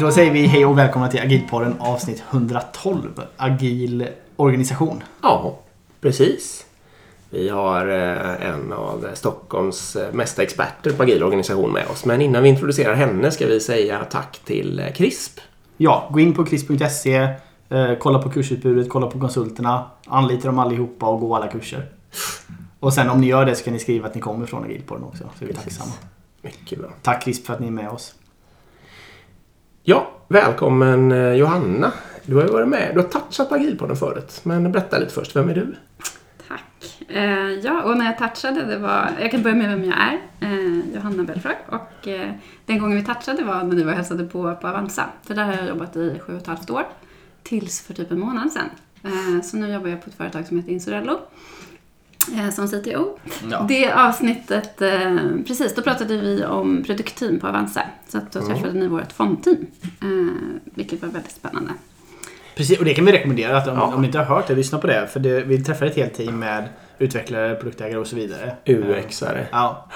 Då säger vi hej och välkomna till Agilpodden avsnitt 112. Agil organisation. Ja, precis. Vi har eh, en av Stockholms eh, mesta experter på agil organisation med oss. Men innan vi introducerar henne ska vi säga tack till eh, CRISP. Ja, gå in på kris.se, eh, kolla på kursutbudet, kolla på konsulterna, anlita dem allihopa och gå alla kurser. Och sen om ni gör det så kan ni skriva att ni kommer från Agilpodden också. Så är vi Precis. tacksamma. Mycket bra. Tack CRISP för att ni är med oss. Ja, välkommen eh, Johanna. Du har ju varit med. Du har touchat agilpodden förut. Men berätta lite först. Vem är du? Tack. Eh, ja, och när jag touchade, det var, jag kan börja med vem jag är. Eh, Johanna Belfrag. Och eh, den gången vi touchade var när vi var och hälsade på på Avanza. För där har jag jobbat i sju och ett halvt år. Tills för typ en månad sedan. Eh, så nu jobbar jag på ett företag som heter Insurello. Eh, som CTO. Ja. Det avsnittet, eh, precis, då pratade vi om produktteam på Avanza. Så att då Mm. träffade ni vårt fondteam. Eh, vilket var väldigt spännande. Precis, och det kan vi rekommendera att om, Ja. om ni inte har hört det, lyssna på det. För det, vi träffade ett helt team med utvecklare, produktägare och så vidare. UX-are. Ja.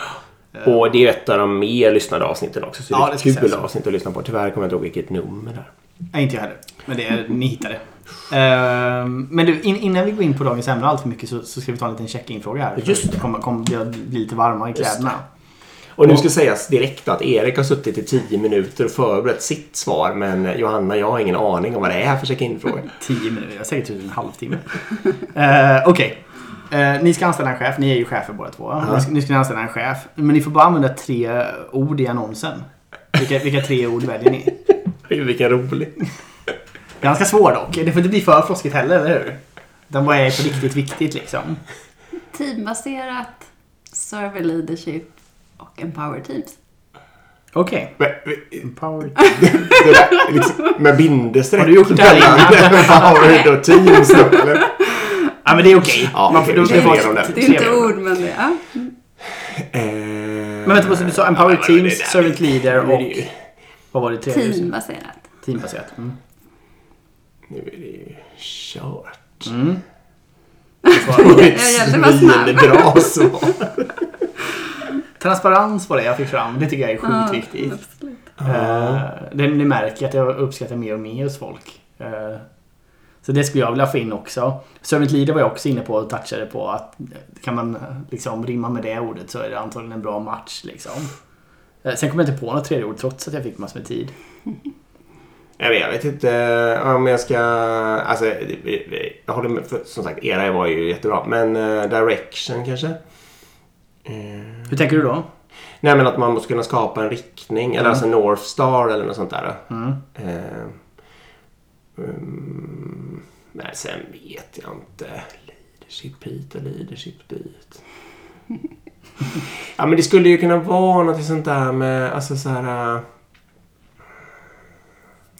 Och det är ett av de mer lyssnade avsnitten också. Så Ja, det är det ska ett kul avsnitt att lyssna på. Tyvärr kommer jag inte ihåg vilket nummer där. Nej, inte jag heller. Men det är, ni hittade. Ehm, men du, in, innan vi går in på dagens ämne allt för mycket så, så ska vi ta en liten check-in-fråga här. Just det. Kommer kom, bli, lite varmare i kläderna. Och nu ska sägas direkt att Erik har suttit i tio minuter och förberett sitt svar. Men Johanna, jag har ingen aning om vad det är för check-in-fråga. Tio minuter, jag har säkert typ en halvtimme. uh, Okej. Eh, ni ska anställa en chef, ni är ju chefer båda två. Ni, ska, ni ska anställa en chef. Men ni får bara använda tre ord i annonsen. Vilka, vilka tre ord väljer ni? Vilken rolig. Ganska svår dock. Det får inte bli för floskigt heller, eller hur? Den vad är på riktigt viktigt liksom. Teambaserat, server leadership och empower teams. Okej. Men, men, Power. det där, liksom, med bindestreck. Har du gjort det här innan? Power och Teams då, eller? Ja men det är okej. Ja, Man får- det det. Det är inte ord, men det ja. Eh, Men vänta, du? Sa Empower Teams, Servant Leader och... Vad var det tredje? teambaserat. Teambaserat. Mm. Nu är det ju kört. Mm. Jag gällde vara snabb. bra svar. Transparens var det jag fick fram. Det tycker jag är sjukt Ja, viktigt. absolut. Uh, det, ni märker att jag uppskattar mer och mer hos folk. Eh, så det skulle jag vilja få in också. Servant Leader var jag också inne på och touchade på att eh, kan man liksom rimma med det ordet så är det antagligen en bra match liksom. Sen kom jag inte på något tredje ord trots att jag fick massor med tid. Jag vet, jag vet inte om jag ska... Alltså, jag håller med. För, som sagt, era var ju jättebra. Men eh, direction kanske? Eh, Hur tänker du då? nej, men att man måste kunna skapa en riktning. Eller Mm. alltså North Star eller något sånt där. Mm. Eh, mm, men sen vet jag inte. Leadership hit och leadership dit. ja, men det skulle ju kunna vara något sånt där med, alltså så här...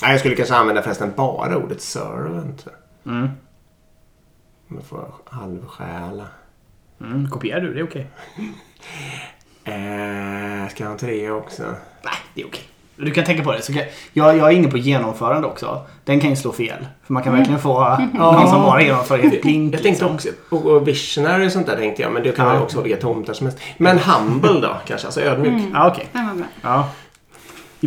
Nej, jag skulle kanske använda förresten bara ordet servant. Mm. Om jag får halvstjäla. Mm. Kopierar du? Det är okej. Eh, ska jag ha en trea också? Nej, det är okej. Du kan tänka på det. Så kan, jag, jag är inne på genomförande också. Den kan ju slå fel. För man kan verkligen få någon som bara genomför helt blink. Jag tänkte liksom. också, och, och visionary och sånt där tänkte jag, men det kan Ja. ju också vara vilka tomtar som helst. Men humble då, kanske, alltså ödmjuk. Ja, okej. Den var bra.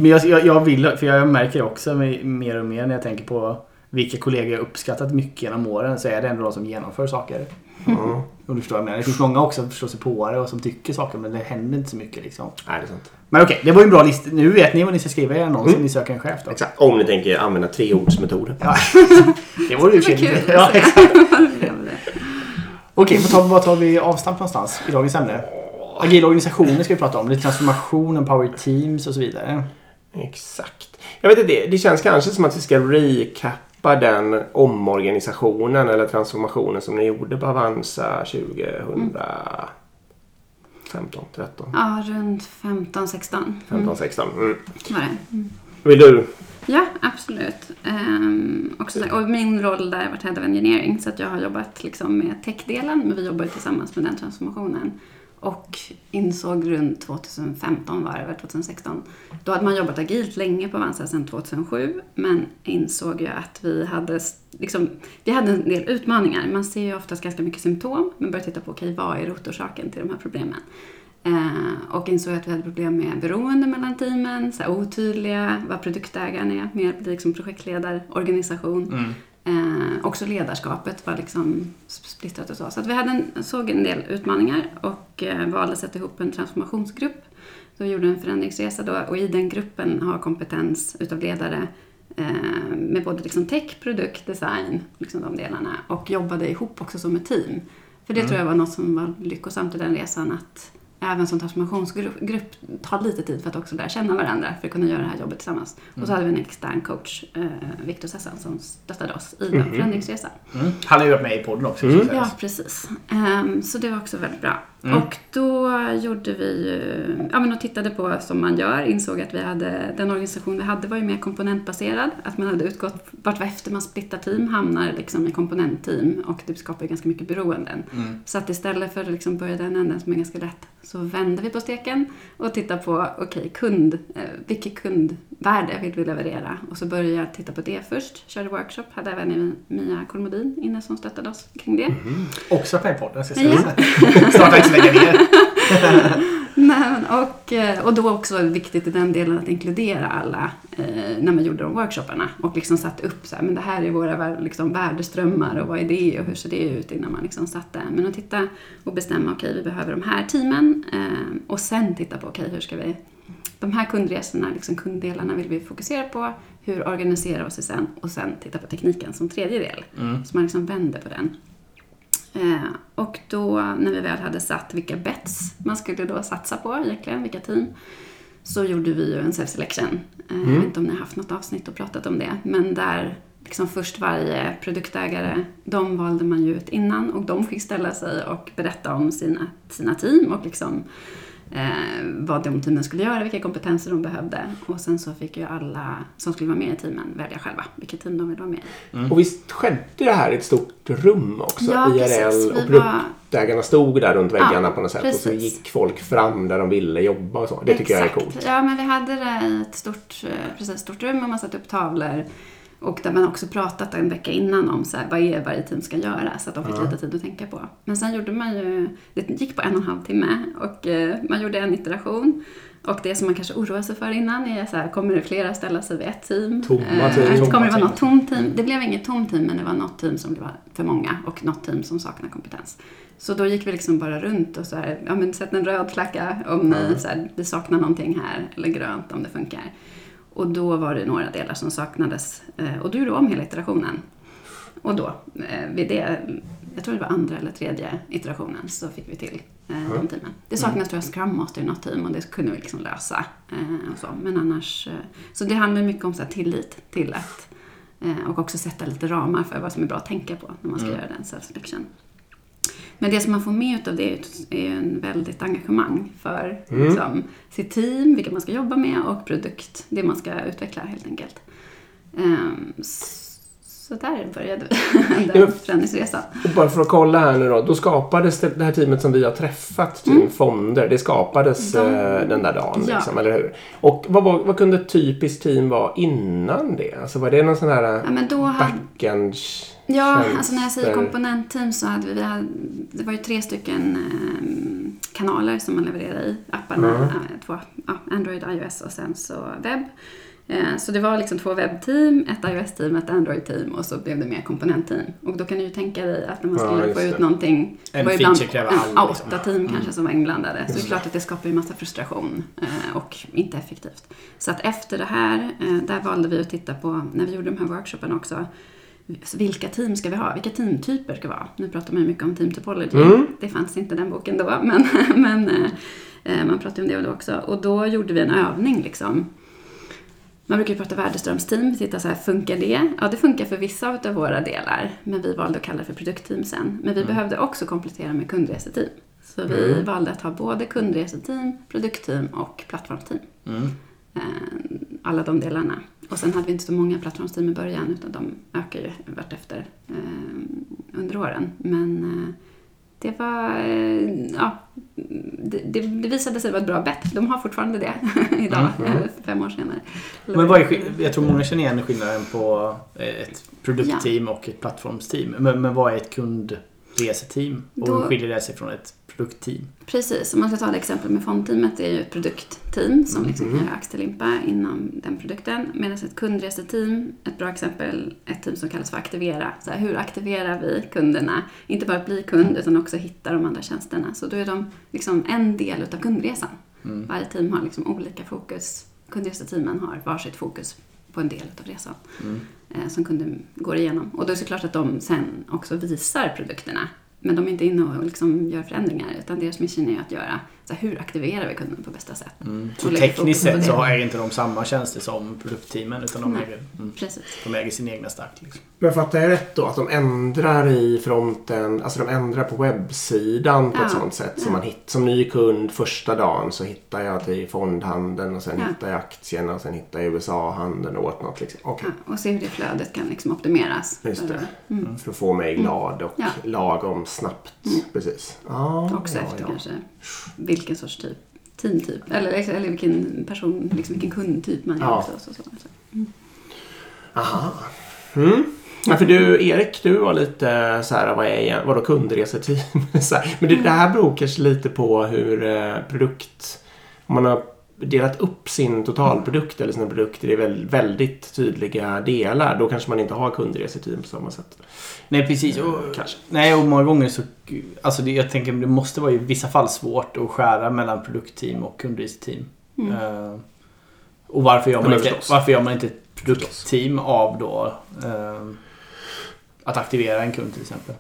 Men jag, jag, jag vill, för jag märker också med- mer och mer när jag tänker på vilka kollegor jag uppskattat mycket genom åren så är det ändå de som genomför saker. Mm. Om du förstår vad jag menar. Det finns många också som förstår sig på det och som tycker saker men det händer inte så mycket liksom. Nej, det är sant. Men okej, det var ju en bra lista. Nu vet ni vad ni ska skriva i annonsen Mm. ni söker en chef då. Exakt. Om ni tänker använda treordsmetoden. Ja. det vore ju kul. kul. Ja, exakt. Okej, vad tar, vad tar vi avstamp någonstans i dagens ämne? Agila organisationer ska vi prata om. Det är transformation, power teams och så vidare. Exakt. Jag vet inte, det, det känns kanske som att vi ska recappa den omorganisationen eller transformationen som ni gjorde på Avanza 2015, 13, Ja, runt 15, 16 15, 16. Mm. var det. Vill du? Ja, absolut. Ehm, också, så- och min roll där har varit Head of Engineering så att jag har jobbat liksom med tech-delen men vi jobbar tillsammans med den transformationen. Och insåg runt 2015 var det, väl, 2016. Då hade man jobbat agilt länge på Avanza sedan 2007 men insåg ju att vi hade, liksom, vi hade en del utmaningar. Man ser ju oftast ganska mycket symptom men börjar titta på okej, vad är rotorsaken till de här problemen? Eh, och insåg att vi hade problem med beroende mellan teamen, så här otydliga, vad produktägaren är, mer liksom projektledarorganisation. Mm. Eh, också ledarskapet var liksom splittrat och så. Så vi hade en, såg en del utmaningar och eh, valde att sätta ihop en transformationsgrupp. Så vi gjorde en förändringsresa då och i den gruppen har kompetens utav ledare eh, med både liksom tech, produkt, design, liksom de delarna och jobbade ihop också som ett team. För det tror jag var något som var lyckosamt i den resan att även som transformationsgrupp grupp, tar lite tid för att också lära känna varandra för att kunna göra det här jobbet tillsammans. Och så hade vi en extern coach, eh, Viktor Sessan, som stöttade oss i den förändringsresan. Mm. Han har ju varit med i podden också. Mm. Ja, precis. Ehm, så det var också väldigt bra. Mm. Och då gjorde vi ju, ja men och tittade på som man gör, insåg att vi hade, den organisation vi hade var ju mer komponentbaserad. Att man hade utgått, vart efter man splittar team hamnar liksom i komponentteam och det skapar ju ganska mycket beroenden. Mm. Så att istället för att liksom börja den änden som är ganska lätt så vänder vi på steken och tittar på, okej, kund, eh, vilket kundvärde vill vi leverera? Och så började jag titta på det först, körde workshop, hade även Mia Kolmodin inne som stöttade oss kring det. Också med i podden, ska Ja. jag säga. Att lägga ner. Men och, eh, och då också viktigt i den delen att inkludera alla eh, när man gjorde de workshopparna och liksom satte upp så här, men det här är våra liksom, värdeströmmar och vad är det och hur ser det ut innan man liksom satte. Men att titta och bestämma, okej vi behöver de här teamen eh, och sen titta på, okej hur ska vi de här kundresorna, liksom kunddelarna vill vi fokusera på. Hur organiserar vi oss sen? Och sen titta på tekniken som tredje del. Mm. Så man liksom vänder på den. Eh, och då när vi väl hade satt vilka bets man skulle då satsa på egentligen, vilka team, så gjorde vi ju en self-selection. Eh, Jag vet inte om ni har haft något avsnitt och pratat om det, men där liksom först varje produktägare, de valde man ju ut innan och de fick ställa sig och berätta om sina, sina team och liksom eh, vad de teamen skulle göra, vilka kompetenser de behövde. Och sen så fick ju alla som skulle vara med i teamen välja själva vilket team de ville vara med i. Och visst skedde det här i ett stort rum också? Ja, precis. IRL och Vi var- produktägarna stod där runt väggarna Ja, på något sätt och så precis. gick folk fram där de ville jobba och så. Det tycker jag är Exakt. coolt. Ja, men vi hade det i ett stort, eh, precis, stort rum och man satte upp tavlor. Och där man också pratat en vecka innan om så här, vad är varje team ska göra så att de fick lite tid att tänka på. Men sen gjorde man ju, det gick på en och en halv timme och eh, man gjorde en iteration. Och det som man kanske oroar sig för innan är så här, kommer det flera ställa sig vid ett team? Tomma Eh, team. Kommer det vara något tomt team? Det blev inget tomt team men det var något team som var för många och något team som saknar kompetens. Så då gick vi liksom bara runt och så här, ja men sätt en röd flagga om ni, så här, det saknar någonting här, eller grönt om det funkar. Och då var det några delar som saknades eh, och då gjorde om hela iterationen. Och då, eh, vid det, jag tror det var andra eller tredje iterationen, så fick vi till eh, de teamen. Det saknas tror jag Scrum Master i något team och det kunde vi liksom lösa. Eh, så. Men annars, eh, så det handlar mycket om så här, tillit till att och också sätta lite ramar för vad som är bra att tänka på när man ska göra den self-selection. Men det som man får med utav det är ju- en väldigt engagemang för liksom, sitt team, vilka man ska jobba med och produkt, det man ska utveckla helt enkelt. S- så där började Ja. den förändringsresan. Och bara för att kolla här nu då. Då skapades det, det här teamet som vi har träffat, Team Fonder, det skapades Mm. De- eh, den där dagen. Ja. Liksom, eller hur? Och vad, var, vad kunde ett typiskt team vara innan det? Alltså var det någon sån här Ja, men då hade, backend ja, tjänster? alltså när jag säger komponentteam så hade vi, vi hade, det var ju tre stycken ehm, kanaler som man levererade i apparna. Mm. Två, ja, Android, iOS och sen så webb. Eh, Så det var liksom två webbteam, ett iOS-team, ett Android-team och så blev det mer komponentteam. Och då kan du ju tänka dig att när man Ja, skulle just få det. ut någonting, det En var ju ibland ja, all, ja, liksom. åtta team kanske som var inblandade. Så det är klart att det skapar ju massa frustration eh, och inte effektivt. Så att efter det här, där valde vi att titta på, när vi gjorde de här workshopen också, vilka team ska vi ha? Vilka teamtyper ska vi ha? Nu pratar man ju mycket om team typology. Mm. Det fanns inte den boken då, men, men eh, eh, man pratade om det då också. Och då gjorde vi en övning liksom. Man brukar ju prata värdeströmsteam, titta så här, funkar det? Ja, det funkar för vissa av våra delar, men vi valde att kalla det för produktteam sen. Men vi behövde också komplettera med kundreseteam. Så vi valde att ha både kundreseteam, produktteam och plattformsteam. Mm. Eh, Alla de delarna. Och sen hade vi inte så många plattformsteam i början, utan de ökar ju vartefter eh, under åren. Men eh, det var, ja, det, det, visade sig vara ett bra bett. De har fortfarande det idag, Mm, eh, fem år senare. Men vad är, jag tror många känner igen skillnaden på ett produktteam och ett plattformsteam. Men, men vad är ett kund... reseteam? Och Då- hur skiljer det sig från ett produktteam? Precis, om man ska ta det exempel med fondteamet, det är ju ett produktteam som liksom kan göra axellimpa inom den produkten. Medan ett kundreseteam, ett bra exempel, ett team som kallas för aktivera. Så här, hur aktiverar vi kunderna? Inte bara att bli kund utan också hitta de andra tjänsterna. Så då är de liksom en del utav kundresan. Varje team har liksom olika fokus. Kundreseteamen har varsitt fokus på en del utav resan eh, som kunden går igenom. Och då är det såklart att de sen också visar produkterna. Men de är inte inne och liksom gör förändringar utan deras mission är att göra så här, hur aktiverar vi kunden på bästa sätt. Så Och lägger tekniskt sett så äger inte de samma tjänster som produktteamen utan de Nej. äger, mm, Precis. de äger sin egna stack. Liksom. Men fattar jag rätt då att de ändrar i fronten, alltså de ändrar på webbsidan på Ja, ett sånt sätt som ja. man hit, som ny kund första dagen så hittar jag till fondhandeln och sen Ja. hittar jag aktierna och sen hittar jag USA-handeln och whatnot. Liksom. Okej, Ja, och se hur det flödet kan liksom optimeras. just det. Mm. För att få mig glad och Ja. lagom snabbt. Precis. Ja, Också ja, efter ja. kanske vilken sorts typ, teamtyp. Eller, eller vilken person, liksom vilken kundtyp man är Ja. också. Så, så, så. Aha. Mm. Ja, för du, Erik, du var lite så här, vad är vadå kundreseteam? Så här. Men det, det här beror kanske lite på hur eh, produkt, om man har delat upp sin totalprodukt eller sina produkter i väl, väldigt tydliga delar, då kanske man inte har kundreseteam på samma sätt. Nej precis. Och, Kanske. nej och många gånger så... Alltså det, jag tänker det måste vara i vissa fall svårt att skära mellan produktteam och kundreseteam. Mm. Eh, och varför gör, man inte, förstås. varför gör man inte ett produktteam av då eh, att aktivera en kund till exempel?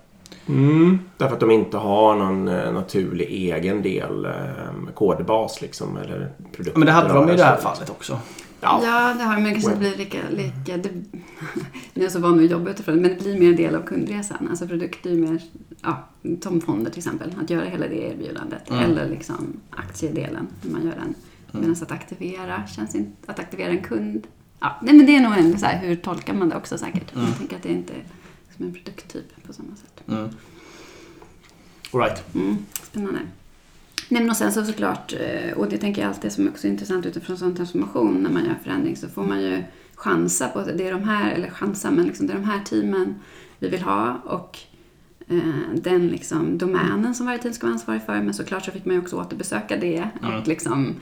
Mm. Därför att de inte har någon eh, naturlig egen del, eh, kodbas liksom, eller produkt. Men det hade de i det här fallet också. Ja. Ja, det har men det kanske inte blir lika... lika det, jag är så van vid att jobba utifrån men det blir mer en del av kundresan. Alltså produkt är mer, ja, som fonder till exempel, att göra hela det erbjudandet. Mm. Eller liksom aktiedelen, hur man gör den. Medan att aktivera, känns inte, att aktivera en kund, ja, nej men det är nog en, så här, hur tolkar man det också säkert. Mm. Jag tänker att det inte är som en produkttyp på samma sätt. Mm. All right. Mm, spännande. Nej, men och sen så såklart, eh, och det tänker jag alltid som också är intressant utifrån sån transformation, när man gör förändring så får man ju chansa på att det är de här, eller chansa, men liksom det är de här teamen vi vill ha och eh, den liksom domänen som varje team ska vara ansvarig för. Men såklart så fick man ju också återbesöka det. Mm. Och, liksom,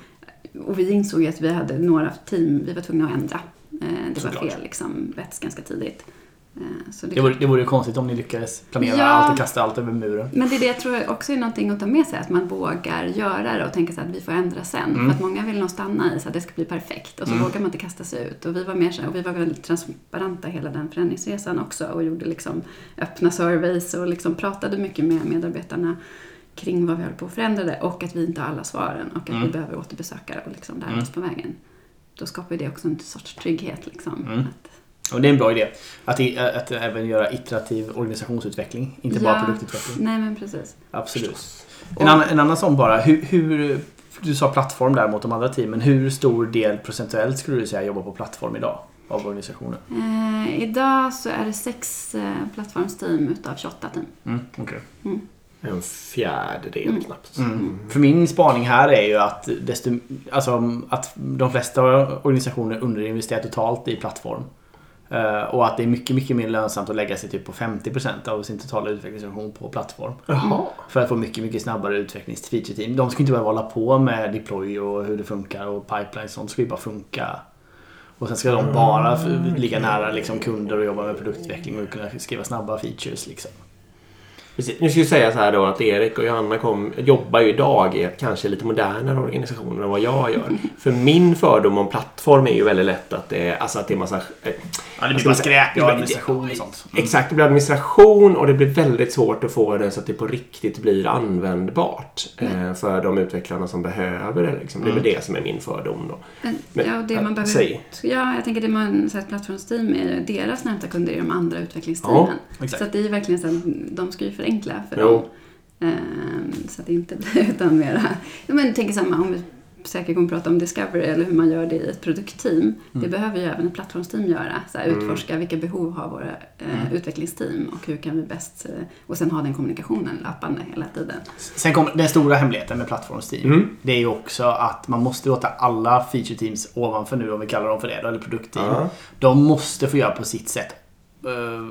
och vi insåg ju att vi hade några team vi var tvungna att ändra. Eh, det var Såklart. fel liksom, rätt ganska tidigt. Eh, så Det vore, det vore konstigt om ni lyckades planera Ja. allt och kasta allt över muren. Men det är det jag tror också är någonting att ta med sig, att man vågar göra det och tänka sig att vi får ändra sen. Mm. För att många vill nog stanna i så att det ska bli perfekt och så Mm. vågar man inte kasta sig ut. Och vi var mer och vi var väldigt transparenta hela den förändringsresan också och gjorde liksom öppna surveys och liksom pratade mycket med medarbetarna kring vad vi höll på att förändra det och att vi inte har alla svaren och att Mm. vi behöver återbesöka det och liksom lära Mm. oss på vägen. Då skapar det också en sorts trygghet liksom. Mm. Att, Och det är en bra idé. Att, i- att även göra iterativ organisationsutveckling. Inte bara Ja. produktutveckling. nej men precis. Absolut. En annan, en annan sån bara. Hur, hur, du sa plattform där mot de andra teamen. Hur stor del procentuellt skulle du säga jobbar på plattform idag? Av organisationen? Eh, idag så är det sex eh, plattformsteam utav 28 team. Mm, okej. En fjärdedel Mm. knappt. Mm. För min spaning här är ju att, desto, alltså, att de flesta organisationer underinvesterar totalt i plattform. Eh, och att det är mycket, mycket mer lönsamt att lägga sig typ på 50% av sin totala utvecklingsorganisation på plattform. Jaha. För att få mycket, mycket snabbare utvecklings-feature-team. De ska inte behöva hålla på med deploy och hur det funkar och pipeline och sånt. ska ju bara funka. Och sen ska de bara f- ligga nära liksom, kunder och jobba med produktutveckling och kunna skriva snabba features. Liksom. Precis. Nu ska jag säga så här då att Erik och Johanna kom, jobbar ju idag i kanske lite modernare organisationer än vad jag gör. För min fördom om plattform är ju väldigt lätt att det är, alltså att det är massa... eh, Ja, det blir Ska bara skräp och administration och sånt. Mm. Exakt, det blir administration och det blir väldigt svårt att få det så att det på riktigt blir användbart eh, för de utvecklarna som behöver det. Liksom. Det är väl det som är min fördom då. Men, Men, ja, och det ja, man behöver, säg. Ja, jag tänker det man ett plattformsteam är ju deras närmsta kunder är de andra utvecklingsteamen. exakt. så att det är ju verkligen så att de ska ju förenkla för Jo. dem. Ehm, så att det inte blir utan mera... Men tänk samma om vi säkert kommer prata om discovery eller hur man gör det i ett produktteam. Det behöver ju även ett plattformsteam göra. Så här, utforska vilka behov har våra eh, utvecklingsteam och hur kan vi bäst... Eh, och sen ha den kommunikationen löpande hela tiden. Sen kommer den stora hemligheten med plattformsteam. Mm. Det är ju också att man måste låta alla feature teams ovanför nu, om vi kallar dem för det, eller produktteam. De måste få göra på sitt sätt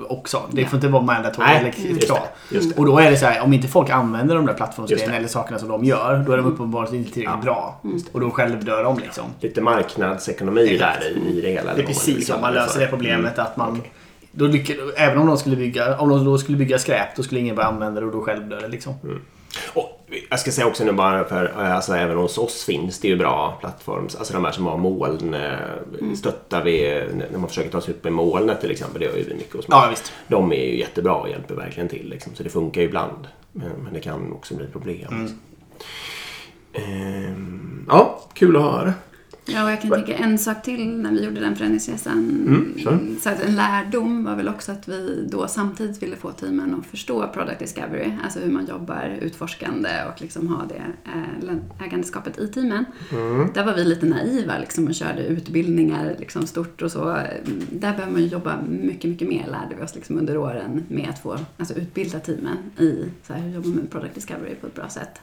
också. Det får inte vara mandatory Nej, eller just krav. det. Just det. Och då är det så här, om inte folk använder de där plattformsgrejerna eller sakerna som de gör, då är de uppenbarligen inte tillräckligt Ja. bra. Och då självdör de liksom. Lite marknadsekonomi där i, i det hela. Det är precis så kalla man löser det problemet Mm. att man då lyckas, även om de skulle bygga om de då skulle bygga skräp då skulle ingen börja använda det och då själv dör det liksom. Och jag ska säga också nu bara för eh, alltså, även hos oss finns det ju bra plattforms. Alltså de här som har moln eh, stöttar vi när man försöker ta sig upp i molnet till exempel. Det gör ju vi mycket hos. Ja visst. De är ju jättebra och hjälper verkligen till. Liksom. Så det funkar ju ibland. Men, det kan också bli problem. Mm. Ehm, ja, kul att höra. Ja, och jag kan tänka en sak till när vi gjorde den förändringsresan. Mm, kör. så att en lärdom var väl också att vi då samtidigt ville få teamen att förstå product discovery, alltså hur man jobbar utforskande och liksom ha det eh, ägandeskapet i teamen. Mm. Där var vi lite naiva liksom och körde utbildningar liksom stort och så. Där behöver man jobba mycket, mycket mer lärde vi oss liksom under åren med att få alltså utbilda teamen i så här, hur jobbar man med product discovery på ett bra sätt.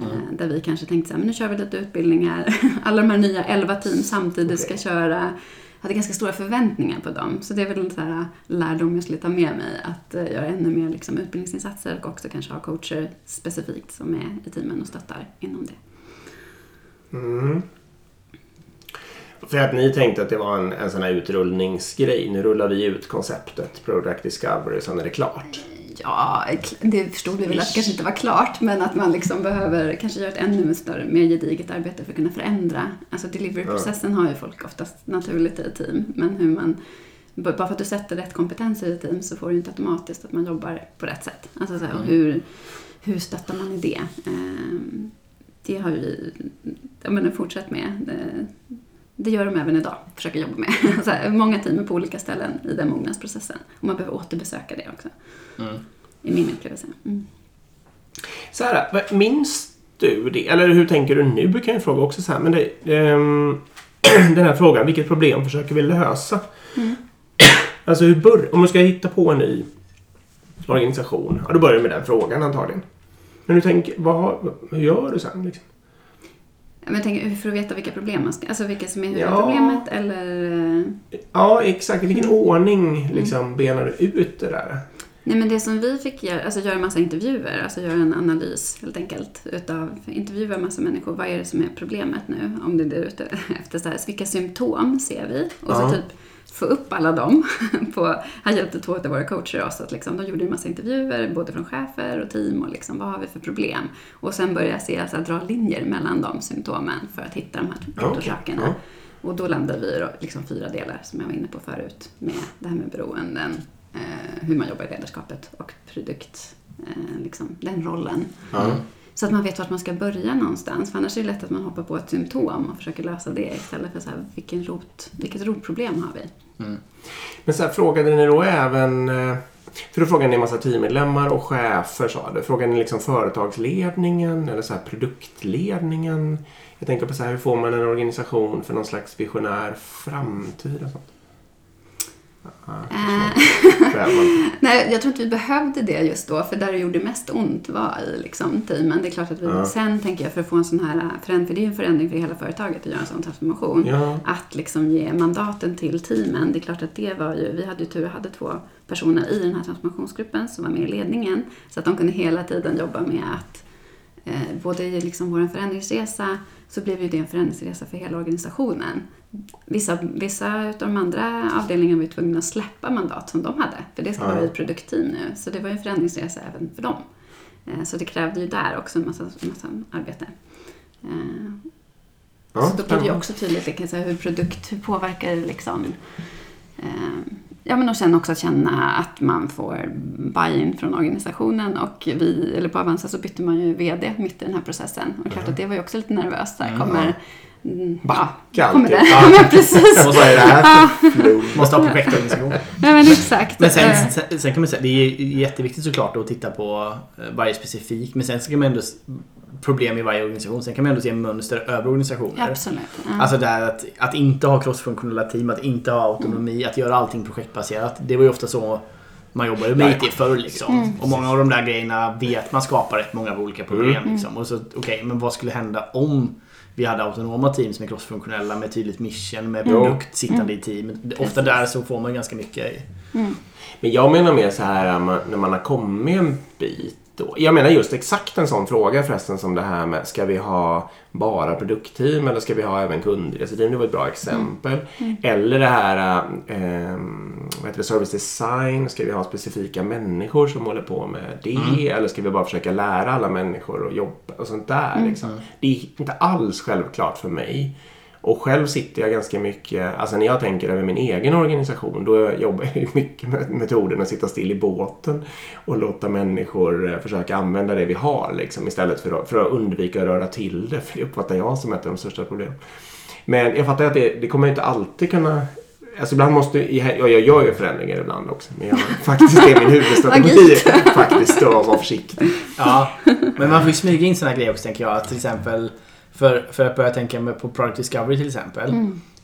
Eh, Där vi kanske tänkte så här, men nu kör vi lite utbildningar. Alla de här nya 11 team samtidigt ska Okej. köra. hade ganska stora förväntningar på dem. Så det är väl en här lärdom jag skulle ta med mig. Att eh, göra ännu mer liksom, utbildningsinsatser och också kanske ha coacher specifikt som är i teamen och stöttar inom det. Mm. För att ni tänkte att det var en, en sån här utrullningsgrej. Nu rullar vi ut konceptet Product Discovery, sen är det klart. Ja, det förstod vi väl att det kanske inte var klart, men att man liksom behöver kanske göra ett ännu större, mer gediget arbete för att kunna förändra. Alltså delivery-processen har ju folk oftast naturligt i team, men hur man bara för att du sätter rätt kompetenser i ett team så får du inte automatiskt att man jobbar på rätt sätt. Alltså så här, och hur, hur stöttar man i det? Ehm, Det har vi jag menar, fortsatt med. Det, det gör de även idag, försöker jobba med. Så här, många team är på olika ställen i den mognadsprocessen. Och man behöver återbesöka det också. Mm. I min upplevelse. Mm. Så här, minns du det? Eller hur tänker du nu? kan jag fråga också så här. Men det, ehm, den här frågan, vilket problem försöker vi lösa? Mm. Alltså hur bör, om du ska hitta på en ny organisation, ja, då börjar du med den frågan antagligen. Men du tänker, vad, hur gör du sen? Liksom? Men jag tänker, för att veta vilka problem man ska... Alltså vilka som är Ja. huvudproblemet eller... eh, Ja, exakt. I vilken Mm. ordning liksom, benar du ut det där? Nej men det som vi fick göra, alltså göra en massa intervjuer, alltså göra en analys helt enkelt. Utav, intervjua en massa människor, vad är det som är problemet nu? Om det är det du är ute efter, så här, så vilka symptom ser vi? Och så Ja. typ få upp alla dem. På, här hjälpte två av våra coacher oss att liksom, de gjorde en massa intervjuer, både från chefer och team och liksom, vad har vi för problem? Och sen börja se, alltså, dra linjer mellan de symptomen för att hitta de här orsakerna. Ja. Och då landade vi i liksom fyra delar som jag var inne på förut. Med det här med beroenden, hur man jobbar i ledarskapet och produkt, eh, liksom, den rollen. Ja. Så att man vet vart man ska börja någonstans. För annars är det lätt att man hoppar på ett symptom och försöker lösa det istället för så här, vilken rot, vilket rotproblem har vi? Men så här, frågade ni då även... eh, För då frågade ni en massa teammedlemmar och chefer sa du. Frågade ni liksom företagsledningen eller så här produktledningen? Jag tänker på så här, hur får man en organisation för någon slags visionär framtid och sånt? Ja, Eh, kräver man. Nej, jag tror inte vi behövde det just då, för där det gjorde mest ont var i liksom, teamen. Det är klart att vi Ja. sen, tänker jag, för att få en sån här förändring, för det är ju en förändring för hela företaget att göra en sån transformation. Ja. Att liksom ge mandaten till teamen, det är klart att det var ju, vi hade ju tur och hade två personer i den här transformationsgruppen som var med i ledningen. Så att de kunde hela tiden jobba med att eh, både i liksom vår förändringsresa så blev ju det en förändringsresa för hela organisationen. Vissa, vissa av de andra avdelningarna var ju tvungna att släppa mandat som de hade, för det ska vara ett produktteam nu. Så det var ju en förändringsresa även för dem. Eh, så det krävde ju där också en massa, massa arbete. Eh, Ja, så då blir det ju också tydligt säga, hur produkt, hur påverkar det liksom eh, Ja men och sen också känna att man får buy-in från organisationen och vi, eller på Avanza så bytte man ju VD mitt i den här processen. Och det klart att det var ju också lite nervöst. Där kommer, mm, Backa kommer det? alltid. Ja men precis. Vad är det här för? Måste ha projektorganisation. Ja men exakt. Men sen, sen, sen kan man säga, det är jätteviktigt såklart att titta på eh, varje specifik. Men sen ska man ändå problem i varje organisation. Sen kan man ändå se mönster över organisationer. absolut. Ja. Alltså det här att, att inte ha crossfunktionella team, att inte ha autonomi, att göra allting projektbaserat. Det var ju ofta så man jobbade med. IT förr liksom. Och många av de där grejerna vet man skapar rätt många olika problem. Liksom. Och så, okej, men vad skulle hända om vi hade autonoma team som är crossfunktionella med tydligt mission, med produkt sittande i team. Ofta där så får man ganska mycket. Men jag menar mer så här när man har kommit en bit. Då. Jag menar just exakt en sån fråga förresten som det här med ska vi ha bara produktteam eller ska vi ha även kundreseteam? Det var ett bra exempel. Eller det här äh, vad heter det, service design. Ska vi ha specifika människor som håller på med det? Eller ska vi bara försöka lära alla människor att jobba och sånt där? Liksom. Det är inte alls självklart för mig. Och själv sitter jag ganska mycket, alltså när jag tänker över min egen organisation, då jobbar jag ju mycket med metoden att sitta still i båten och låta människor eh, försöka använda det vi har liksom, istället för att, för att undvika att röra till det, för det uppfattar jag som ett av de största problemen. Men jag fattar att det, det kommer inte alltid kunna Alltså ibland måste, ja, jag gör ju förändringar ibland också. Men jag, faktiskt det är min huvudstrategi. faktiskt att vara försiktig. Ja, men man får ju smyga in såna här grejer också tänker jag. Att till exempel, för, för att börja tänka på Product Discovery till exempel.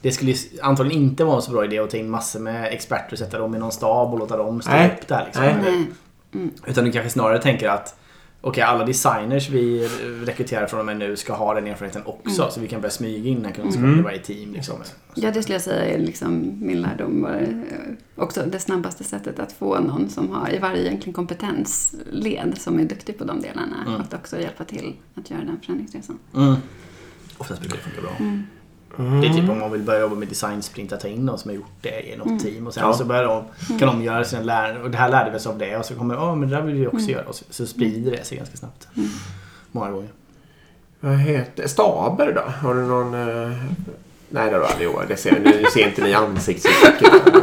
Det skulle ju antagligen inte vara en så bra idé att ta in massor med experter och sätta dem i någon stab och låta dem styra Nej. upp det här. Liksom. Nej. Nej. Utan du kanske snarare tänker att Okej, alla designers vi rekryterar från och med nu ska ha den erfarenheten också. Så vi kan börja smyga in den kunskapen i varje team. Liksom. Ja, det skulle jag säga är liksom min lärdom. Var eh, också det snabbaste sättet att få någon som har i varje egentligen kompetensled som är duktig på de delarna. Mm. Att också hjälpa till att göra den förändringsresan. Mm. Oftast brukar det funka bra. Det är typ om man vill börja jobba med design sprint att ta in någon som har gjort det i något team och sen Ja. så börjar de, kan de göra sina lärare och det här lärde vi oss av det och så kommer ja men det där vill vi också göra och så, så sprider det sig ganska snabbt. Många gånger. Vad heter Staber då? Har du någon... eh, Nej, det har du aldrig gjort. Det ser, nu ser inte ni ansiktsuttrycket.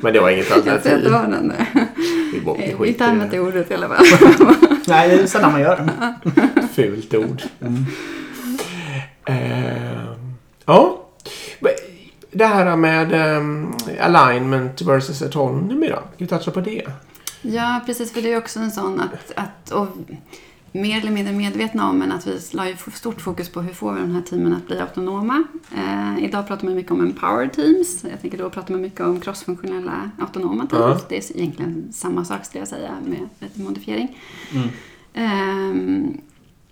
Men det var inget Jag ser att det alternativ. var där. Vi, bo- vi Vi tar ordet i alla fall. Nej, det är sällan man gör. Fult ord. Eh, ja. Det här med ehm, alignment versus autonomy då? Ska vi toucha på det? Ja, precis. För det är också en sån att, att och mer eller mindre medvetna om, men att vi la ju stort fokus på hur får vi de här teamen att bli autonoma. Eh, idag pratar man mycket om empowered teams. Jag tänker då pratar man mycket om crossfunktionella autonoma teams. Ja. Det är egentligen samma sak skulle jag säga med lite modifiering. Mm. Ehm,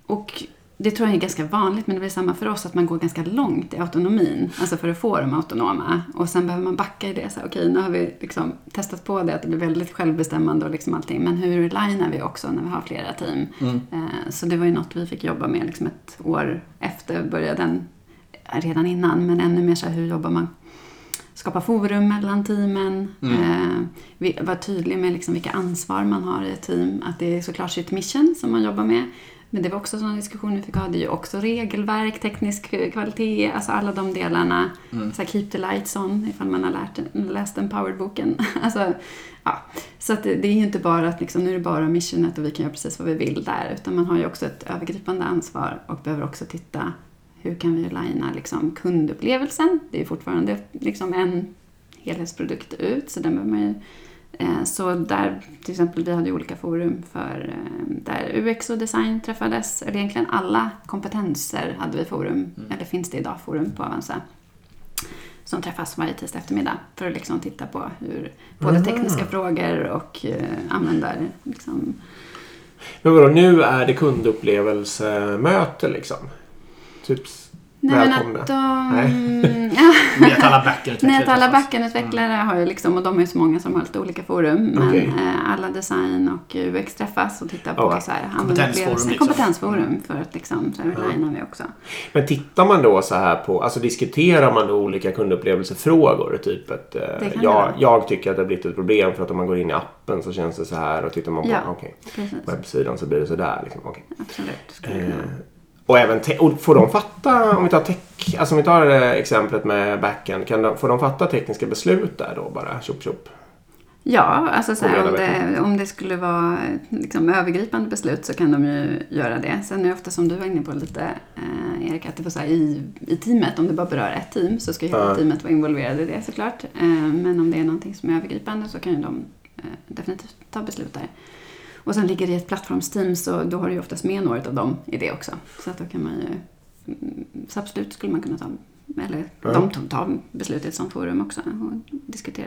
och det tror jag är ganska vanligt, men det är samma för oss, att man går ganska långt i autonomin, alltså för att få dem autonoma. Och sen behöver man backa i det, så okej, nu har vi liksom testat på det, att det blir väldigt självbestämmande och liksom allting, men hur linar vi också när vi har flera team? Mm. Eh, så det var ju något vi fick jobba med liksom ett år efter, började den redan innan, men ännu mer så här, hur jobbar man skapa forum mellan teamen. Eh, vi- vara tydlig med liksom vilka ansvar man har i ett team. Att det är såklart sitt mission som man jobbar med. Men det var också sådana diskussioner vi fick ha. Det är ju också regelverk, teknisk kvalitet, alltså alla de delarna. Så här, keep the lights on ifall man har lärt, läst Empowered-boken. alltså, ja. Så att det, det är ju inte bara att liksom, nu är det bara missionet och vi kan göra precis vad vi vill där. Utan man har ju också ett övergripande ansvar och behöver också titta hur kan vi linea liksom kundupplevelsen? Det är ju fortfarande liksom en helhetsprodukt ut, så den behöver man ju... Eh, så där, till exempel, vi hade olika forum för eh, där UX och design träffades, eller egentligen alla kompetenser hade vi forum, eller finns det idag forum på Avanza som träffas varje tisdag eftermiddag för att liksom titta på hur både tekniska frågor och eh, användare liksom, Men vadå, nu är det kundupplevelse-möte liksom? Typ Nej men att de... Nej. Ja, Med att alla backendutvecklare Nej, att alla träffas. backendutvecklare har ju liksom, och de är så många som har lite olika forum, men Okej. eh, alla design och UX träffas och tittar på Okej. så här, Kompetensforum, liksom. Kompetensforum för att liksom, så här linar vi också. Men tittar man då så här på, alltså diskuterar man då olika kundupplevelsefrågor? Typ att eh, jag, jag tycker att det har blivit ett problem för att om man går in i appen så känns det så här och tittar man på Ja. Precis, webbsidan så blir det så där. Liksom, absolut. Skulle det Eh. Och även och får de fatta, om vi tar tech, alltså om vi tar eh, exemplet med backend, kan de, får de fatta tekniska beslut där då bara? Tjopp tjopp. Ja, alltså så här, om, det, om det skulle vara liksom, övergripande beslut så kan de ju göra det. Sen är det ofta som du var inne på lite, eh, Erik, att det får så här, i, i teamet, om det bara berör ett team så ska ju hela teamet vara involverade i det såklart. Eh, men om det är någonting som är övergripande så kan ju de eh, definitivt ta beslut där. Och sen ligger det i ett plattformsteam så då har du ju oftast med några av dem i det också. Så att då kan man ju, mm, så absolut skulle man kunna ta, eller Ja. de tar- tar beslut i ett sånt forum också och diskutera.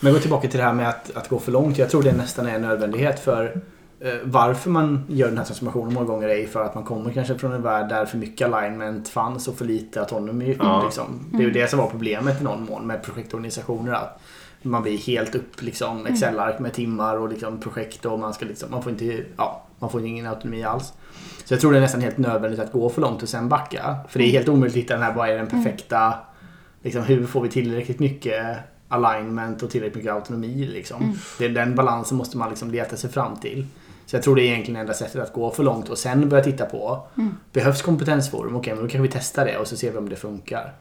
Men gå tillbaka till det här med att, att gå för långt. Jag tror det nästan är en nödvändighet för eh, varför man gör den här transformationen många gånger är för att man kommer kanske från en värld där för mycket alignment fanns och för lite autonomy. Ja. Liksom. Det är ju det som var problemet i någon mån med projektorganisationer. Att man blir helt upp liksom Excel-ark med timmar och liksom projekt och man ska liksom, man får inte, ja, man får ingen autonomi alls. Så jag tror det är nästan helt nödvändigt att gå för långt och sen backa. För det är helt omöjligt att hitta den här, vad är den perfekta, liksom, hur får vi tillräckligt mycket alignment och tillräckligt mycket autonomi liksom. Det, den balansen måste man liksom leta sig fram till. Så jag tror det är egentligen enda sättet att gå för långt och sen börja titta på, behövs kompetensforum? Okej, men då kanske vi testar det och så ser vi om det funkar.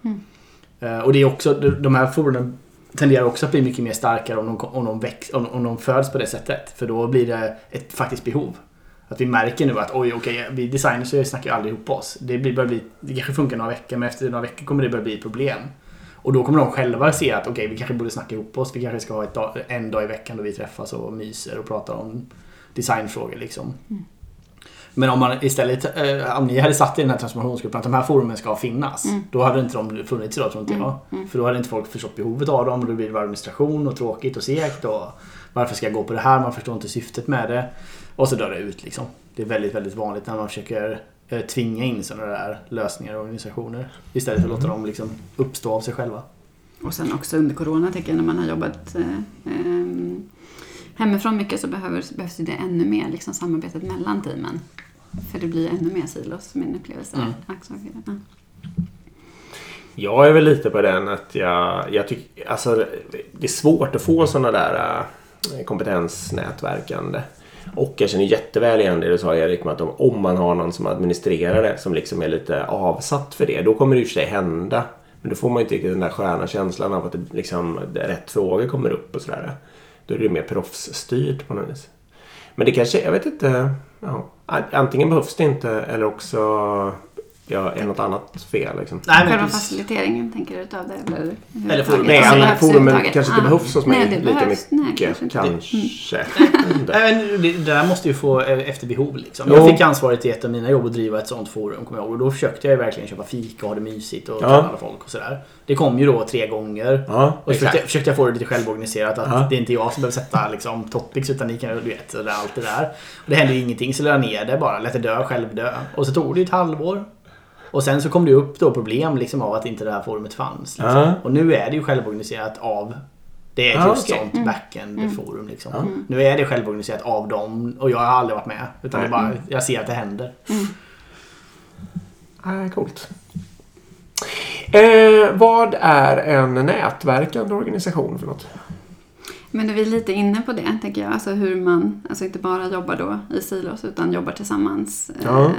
Eh, Och det är också, de- de här forumen tenderar också att bli mycket mer starkare om de, om de, väx, om, om de föds på det sättet. För då blir det ett faktiskt behov. Att vi märker nu att oj, okej, vi designers snackar ju aldrig ihop oss. Det, blir, börjar bli, det kanske funkar några veckor, men efter några veckor kommer det börja bli ett problem. Och då kommer de själva se att okej, vi kanske borde snacka ihop oss. Vi kanske ska ha ett dag, en dag i veckan då vi träffas och myser och pratar om designfrågor liksom. Mm. Men om man istället, eh, om ni hade satt i den här transformationsgruppen att de här forumen ska finnas. Då hade inte de funnits idag tror inte jag. För då hade inte folk förstått behovet av dem och då blir det administration och tråkigt och segt. Och varför ska jag gå på det här? Man förstår inte syftet med det. Och så dör det ut liksom. Det är väldigt, väldigt vanligt när man försöker eh, tvinga in sådana där lösningar och organisationer. Istället för att låta dem liksom uppstå av sig själva. Och sen också under corona tänker jag när man har jobbat eh, ehm, hemifrån mycket så behöver, behövs det ännu mer liksom, samarbetet mellan teamen. För det blir ännu mer silos, min upplevelse. Mm. Ja. Jag är väl lite på den att jag, jag tycker, alltså det är svårt att få sådana där äh, kompetensnätverkande. Och jag känner jätteväl igen det du sa Erik, med att om, man har någon som administrerar det, som liksom är lite avsatt för det, då kommer det i och för sig hända. Men då får man ju inte riktigt den där sköna känslan av att det, liksom, rätt frågor kommer upp och sådär. Då är det mer proffsstyrt på något vis. Men det kanske, jag vet inte. Ja, antingen behövs det inte eller också ja, är något annat fel. Liksom. Nej, men Själva precis. faciliteringen tänker du utav det? Eller, Eller forum. Nej, Alltså, forumen överhuvudtaget? kanske inte Ah. behövs hos mig Nej, det lika behövs. Nej, mycket. kanske inte. kanske. Nej, men det där måste ju få eh, efter behov. Liksom. Jag fick ansvaret i ett av mina jobb att driva ett sånt forum. Kommer jag ihåg. Och då försökte jag ju verkligen köpa fika och ha det mysigt och Ja. kalla folk och sådär. Det kom ju då tre gånger. Ja, Och så försökte, försökte jag få det lite självorganiserat. Att Ja. det är inte jag som behöver sätta liksom, topics utan ni kan du vet, allt det där. Och det hände ju ingenting så la jag ner det bara. Lät det dö, själv dö. Och så tog det ju ett halvår. Och sen så kom det upp då problem liksom av att inte det här forumet fanns. Liksom. Ja. Och nu är det ju självorganiserat av det är ett Ja, just okej. sånt backend-forum. Liksom. Ja. Nu är det självorganiserat av dem och jag har aldrig varit med. Utan är bara, jag ser att det händer. Ah, coolt. Eh, vad är en nätverkande organisation för något? Men är vi lite inne på det, tänker jag. Alltså hur man, alltså inte bara jobbar då i silos, utan jobbar tillsammans. Ja. Eh,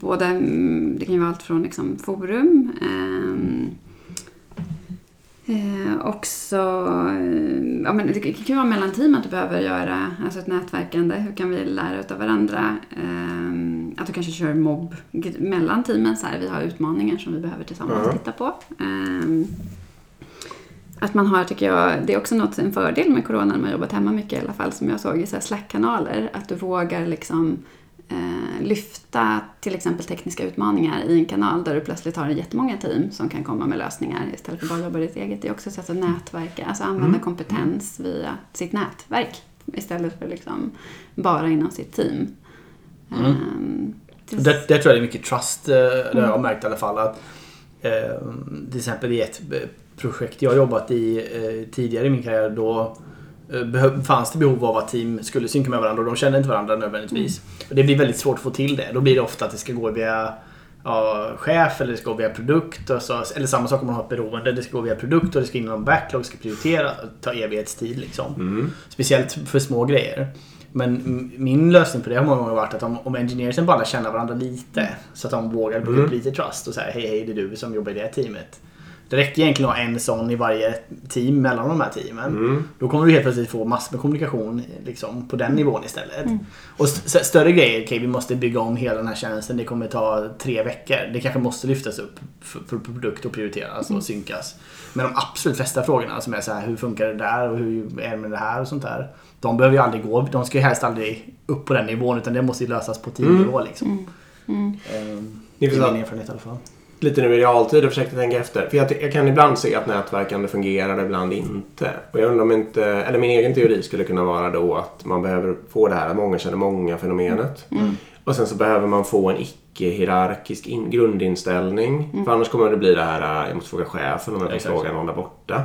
både, mm, det kan ju vara allt från liksom forum, ehm, eh, också, eh, ja men det kan ju vara mellan team att du behöver göra alltså ett nätverkande. Hur kan vi lära utav varandra? Ehm, att du kanske kör mobb mellan teamen, så här, vi har utmaningar som vi behöver tillsammans Ja. titta på. Ehm, att man har, tycker jag, det är också något, en fördel med corona när man jobbat hemma mycket i alla fall, som jag såg i så här Slack-kanaler, att du vågar liksom eh, lyfta till exempel tekniska utmaningar i en kanal där du plötsligt har jättemånga team som kan komma med lösningar istället för att bara jobba ditt eget. Det är också ett sätt att nätverka, alltså använda Mm. kompetens via sitt nätverk istället för liksom bara inom sitt team. Mm. Ehm, det- där tror jag det är mycket trust. eh, Det har jag märkt i alla fall. Att, eh, till exempel i ett eh, projekt jag har jobbat i eh, tidigare i min karriär. Då eh, fanns det behov av att team skulle synka med varandra och de kände inte varandra nödvändigtvis. Och det blir väldigt svårt att få till det. Då blir det ofta att det ska gå via ja, chef eller det ska gå via produkt. Och så, eller samma sak om man har ett beroende. Det ska gå via produkt och det ska in någon backlog, ska prioritera. Ta evighetstid liksom. Mm. Speciellt för små grejer. Men min lösning på det har många gånger varit att om, om engineersen bara lär känna varandra lite. Så att de vågar bygga Mm. upp lite trust och säga hej hej det är du som jobbar i det teamet. Det räcker egentligen att ha en sån i varje team mellan de här teamen. Mm. Då kommer du helt plötsligt få massor med kommunikation liksom, på den nivån istället. Och st- större grejer, okej vi måste bygga om hela den här tjänsten. Det kommer ta tre veckor. Det kanske måste lyftas upp för, för produkt och prioriteras och synkas. Men de absolut flesta frågorna som är så här, hur funkar det där och hur är det med det här och sånt där. De behöver ju aldrig gå, de ska ju helst aldrig upp på den nivån utan det måste ju lösas på teamnivå liksom. Mm. Ehm, Ni Det är min erfarenhet i alla fall. Lite nu i realtid och försökte tänka efter. För jag, jag kan ibland se att nätverkande fungerar och ibland inte. Och jag undrar om inte, eller min egen teori skulle kunna vara då att man behöver få det här att många känner många fenomenet. Mm. Och sen så behöver man få en icke-hierarkisk in, grundinställning. Mm. För annars kommer det bli det här, äh, jag måste fråga chefen om jag Exakt. fråga någon där borta.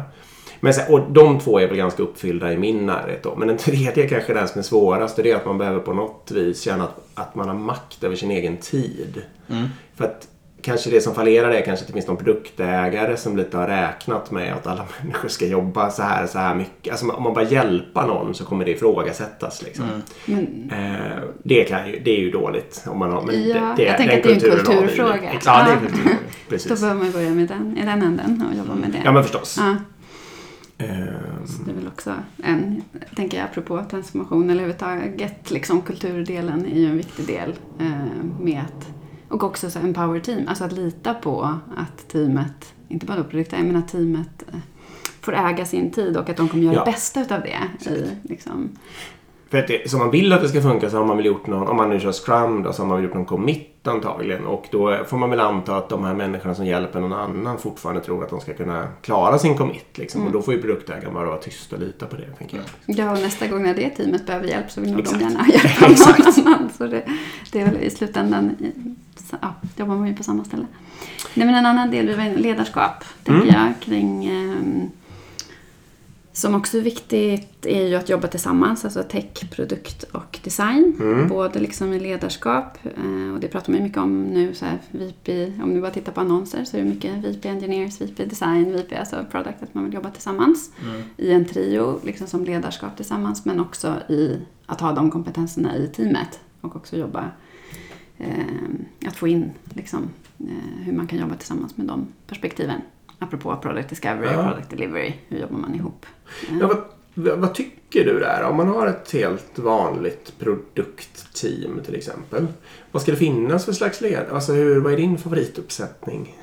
Men sen, och de två är väl ganska uppfyllda i min närhet då. Men den tredje kanske är den som är svårast. Det är att man behöver på något vis känna att, att man har makt över sin egen tid. För att kanske det som fallerar är kanske att det finns någon produktägare som lite har räknat med att alla människor ska jobba så här så här mycket. Alltså om man bara hjälpa någon så kommer det ifrågasättas. Liksom. Men, Eh, det, kan ju, det är ju dåligt. Om man har, men Ja, det, det, jag tänker att det är en kulturfråga. Ja, det är en kulturfråga. då Precis. behöver man börja med den, i den änden och jobba med det. Ja, men förstås. Ja. Ehm, Det är väl också en, tänker jag, apropå transformation eller överhuvudtaget, liksom kulturdelen är ju en viktig del eh, med att, och också så empower team, alltså att lita på att teamet, inte bara då produkter, men att teamet eh, får äga sin tid och att de kommer göra Ja. det bästa utav det. I, liksom. För att det, som man vill att det ska funka så har man väl gjort någon, om man nu kör Scrum då, så har man väl gjort någon commit antagligen. Och då får man väl anta att de här människorna som hjälper någon annan fortfarande tror att de ska kunna klara sin commit. Liksom. Mm. Och då får ju produktägaren bara vara tyst och lita på det, tänker jag. Ja, och nästa gång när det teamet behöver hjälp så vill nog de gärna hjälpa någon annan. Så det, det är väl i slutändan, ja, jobbar man ju på samma ställe. Nej, men en annan del, ledarskap, tänker Mm. jag, kring ehm, som också är viktigt är ju att jobba tillsammans, alltså tech, produkt och design. Mm. Både liksom i ledarskap, eh, och det pratar man ju mycket om nu, så här, VP, om du bara tittar på annonser så är det mycket VP Engineers, VP Design, VP alltså Product, att man vill jobba tillsammans i en trio, liksom som ledarskap tillsammans, men också i att ha de kompetenserna i teamet och också jobba, eh, att få in liksom, eh, hur man kan jobba tillsammans med de perspektiven. Apropå product discovery och product delivery, hur jobbar man ihop? Ja, vad, vad vad tycker du där? Om man har ett helt vanligt produktteam till exempel. Vad ska det finnas för slags led? Alltså hur, vad är din favorituppsättning?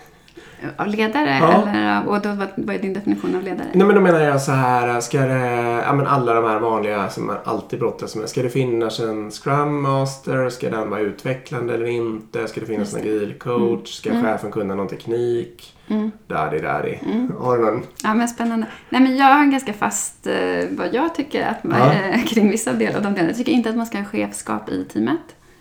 Av ledare? Ja. Eller, och då, vad, vad är din definition av ledare? Nej men då menar jag så här, ska det, ja men alla de här vanliga som man alltid brottas med. Ska det finnas en Scrum Master? Ska den vara utvecklande eller inte? Ska det finnas en agil coach? Ska Mm. chefen kunna någon teknik? Mm. Daddy, daddy. Mm. Har du någon? Ja, men spännande. Nej, men jag har en ganska fast eh, vad jag tycker att man, Ja. kring vissa delar av de delarna. Jag tycker inte att man ska ha chefskap i teamet.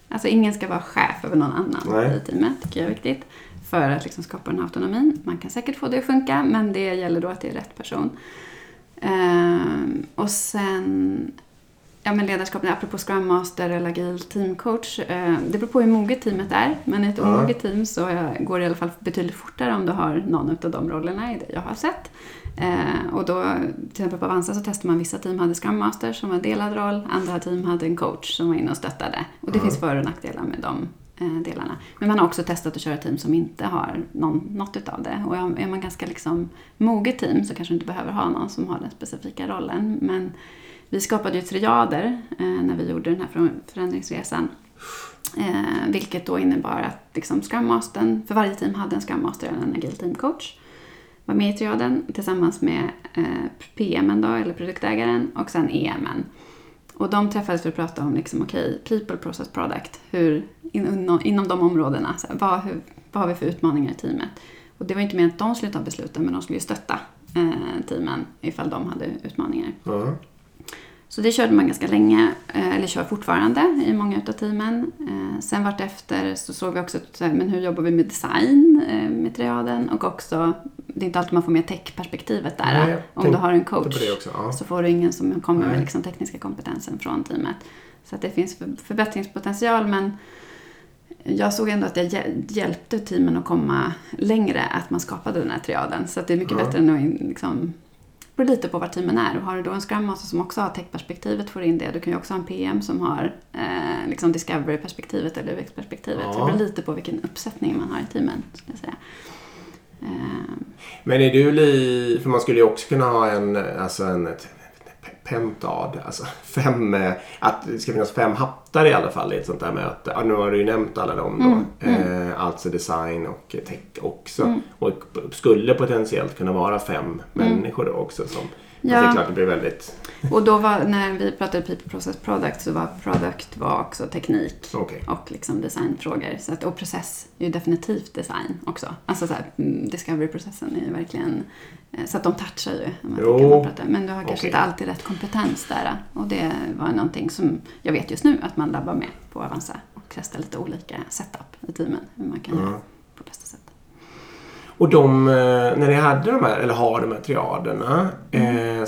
Alltså ingen ska vara chef över någon annan Nej. i teamet, tycker jag är viktigt. För att liksom skapa den här autonomin. Man kan säkert få det att funka, men det gäller då att det är rätt person. Ehm, och sen, ja men ledarskap, apropå Scrum Master eller agil teamcoach. Eh, det beror på hur moget teamet är. Men i ett omoget team så går det i alla fall betydligt fortare om du har någon av de rollerna i det jag har sett. Eh, och då, till exempel på Avanza så testade man vissa team hade Scrum Master som var delad roll, andra team hade en coach som var inne och stöttade. Och det Ja. finns för och nackdelar med de Eh, delarna. Men man har också testat att köra team som inte har någon, något utav det. Och är man ganska liksom moget team så kanske du inte behöver ha någon som har den specifika rollen. Men vi skapade ju triader eh, när vi gjorde den här förändringsresan. Eh, vilket då innebar att liksom Scrum Mastern, för varje team hade en Scrum Master eller en agil team coach. Var med i triaden tillsammans med eh, PMen då, eller produktägaren, och sen EMen. Och de träffades för att prata om liksom, okej, people, process, product. Hur, inom, inom de områdena, så här, vad, hur, vad har vi för utmaningar i teamet? Och det var inte mer att de skulle ta besluten, men de skulle ju stötta eh, teamen ifall de hade utmaningar. Mm. Så det körde man ganska länge, eh, eller kör fortfarande i många utav teamen. Eh, Sen vartefter så såg vi också men hur jobbar vi med design eh, med triaden och också, det är inte alltid man får med tech-perspektivet där. Nej, Om du har en coach också. Ja. så får du ingen som kommer med Nej. liksom tekniska kompetensen från teamet. Så att det finns för- förbättringspotential men jag såg ändå att jag hjäl- hjälpte teamen att komma längre, att man skapade den här triaden. Så att det är mycket Ja. bättre än att liksom, beror lite på var teamen är. Och har du då en Scrum Master som också har tech-perspektivet får in det. Du kan ju också ha en PM som har eh, liksom Discovery-perspektivet eller UX-perspektivet. Så Ja. det beror lite på vilken uppsättning man har i teamen. Skulle jag säga. Eh, Men är du li... För man skulle ju också kunna ha en, alltså en ett, pentad, alltså fem, eh, att det ska finnas fem hattar i alla fall i ett sånt här möte. Ja, nu har du ju nämnt alla dem då. Mm, mm. Eh, alltså design och tech också. Mm. Och skulle potentiellt kunna vara fem människor då också som Ja. Det är klart det blir väldigt... Och då var, när vi pratade People Process Product så var product var också teknik okay. och liksom designfrågor. Så att, och process är ju definitivt design också. Alltså så här, mm, discovery-processen är ju verkligen... Eh, så att de touchar ju. Man jo. Pratar. Men du har kanske okay. inte alltid rätt kompetens där. Och det var någonting som jag vet just nu att man labbar med på Avanza och testar lite olika setup i teamen. Hur man kan mm. göra på bästa sätt. Och de, eh, när ni hade de här, eller har de här triaderna, mm. eh,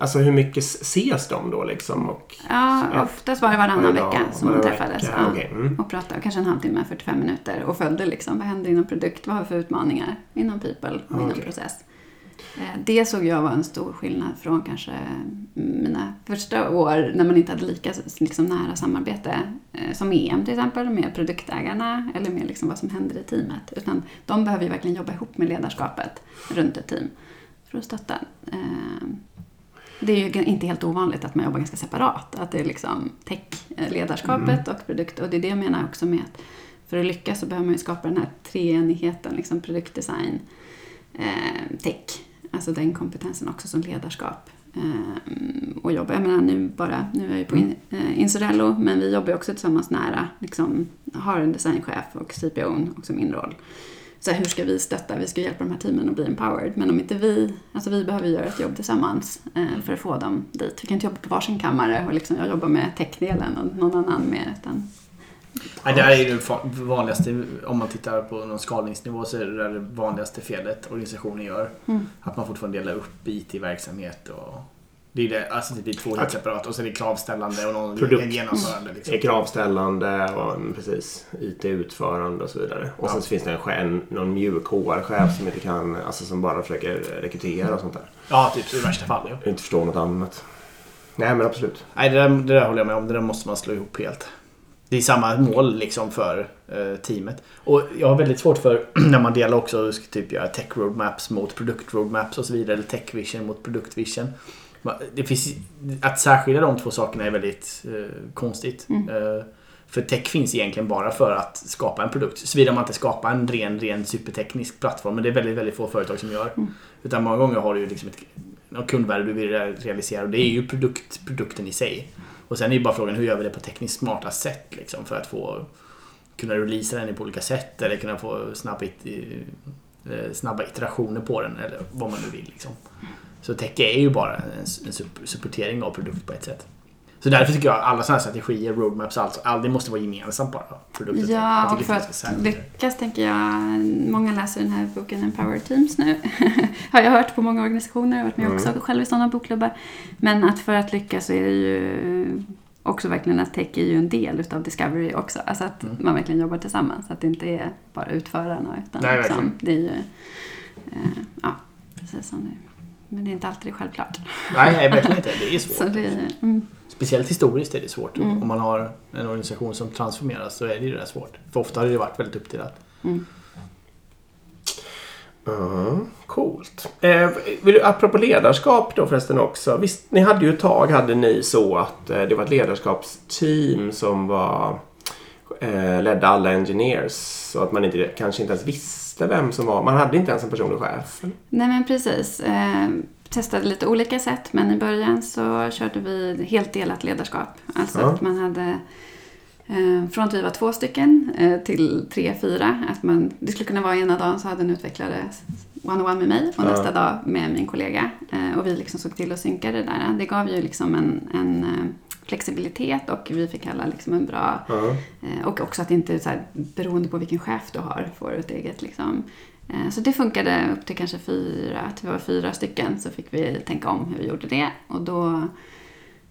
alltså hur mycket ses de då liksom? Och, ja, oftast var det varannan vecka som de träffades. Ja, okay. mm. Och pratade kanske en halvtimme, 45 minuter och följde liksom, vad händer inom produkt, vad har vi för utmaningar inom people och okay. inom process. Eh, det såg jag var en stor skillnad från kanske mina första år när man inte hade lika liksom, nära samarbete eh, som EM till exempel med produktägarna eller med liksom, vad som händer i teamet. Utan de behöver ju verkligen jobba ihop med ledarskapet runt ett team för att stötta. Eh, det är ju inte helt ovanligt att man jobbar ganska separat. Att det är liksom tech-ledarskapet mm. och produkt. Och det är det jag menar också med att för att lyckas så behöver man ju skapa den här treenigheten, liksom produktdesign, tech alltså den kompetensen också som ledarskap. Eh, och jobba, jag menar nu bara, nu är jag ju på in, eh, Insorello, men vi jobbar ju också tillsammans nära, liksom har en designchef och CPO också min roll. Så här, hur ska vi stötta, vi ska hjälpa de här teamen att bli empowered, men om inte vi, alltså vi behöver göra ett jobb tillsammans eh, för att få dem dit. Vi kan inte jobba på varsin kammare och liksom jag jobbar med techdelen och någon annan med, utan Nej, det här är det vanligaste, om man tittar på någon skalningsnivå så är det det vanligaste felet organisationen gör. Mm. Att man fortfarande delar upp IT-verksamhet och det är det, alltså det blir två helt separat och så är det kravställande och någon Produkt. genomförande. Liksom. kravställande och precis IT-utförande och så vidare. Och ja. sen så finns det en, någon mjuk HR-chef som inte kan, alltså som bara försöker rekrytera och sånt där. Ja, typ i värsta fall. Ja. Inte förstår något annat. Nej men absolut. Nej, det där, det där håller jag med om. Det där måste man slå ihop helt det är samma mål liksom för eh, teamet. Och jag har väldigt svårt för när man delar också, typ göra tech roadmaps mot produkt roadmaps och så vidare. Eller tech vision mot produkt vision. Det finns, att särskilja de två sakerna är väldigt eh, konstigt. Mm. Eh, för tech finns egentligen bara för att skapa en produkt. Såvida man inte skapar en ren, ren superteknisk plattform. Men det är väldigt, väldigt få företag som gör. Mm. Utan många gånger har du ju liksom ett, ett kundvärde du vill realisera och det är ju produkt, produkten i sig. Och sen är ju bara frågan hur gör vi det på tekniskt smarta sätt liksom, för att få kunna releasa den på olika sätt eller kunna få snabba, it eh, snabba iterationer på den eller vad man nu vill. Liksom. Så tech är ju bara en, en supportering av produkt på ett sätt. Så därför tycker jag att alla sådana här strategier, roadmaps, allt, all, det måste vara gemensamt bara. Produktet. Ja, och för att lyckas tänker jag, många läser den här boken Empower Teams nu. har jag hört på många organisationer, jag har varit med mm. också själv i sådana bokklubbar. Men att för att lyckas så är det ju också verkligen att tech är ju en del utav Discovery också. Alltså att mm. man verkligen jobbar tillsammans, att det inte är bara utförarna. Utan Nej, liksom, det är ju, eh, ja, precis som det men det är inte alltid självklart. Nej, verkligen inte. Det är svårt. det, mm. Speciellt historiskt är det svårt. Mm. Om man har en organisation som transformeras så är det ju det svårt. För ofta har det varit väldigt uppdelat. Mm. Uh, coolt. Eh, vill du, apropå ledarskap då förresten också. Visst, ni hade ju ett tag hade ni så att eh, det var ett ledarskapsteam som var eh, ledde alla engineers. Så att man inte, kanske inte ens visste vem som var. Man hade inte ens en personlig chef. Nej men precis. Eh, testade lite olika sätt men i början så körde vi helt delat ledarskap. Alltså ja. att man hade eh, från att vi var två stycken eh, till tre, fyra. Att man, det skulle kunna vara ena dagen så hade en utvecklare one-on-one med mig och ja. nästa dag med min kollega. Eh, och vi liksom såg till att synka det där. Det gav ju liksom en, en flexibilitet och vi fick alla liksom en bra... Ja. Och också att inte så här, beroende på vilken chef du har får ett eget liksom, Eh, så det funkade upp till kanske fyra, att vi var fyra stycken så fick vi tänka om hur vi gjorde det. Och då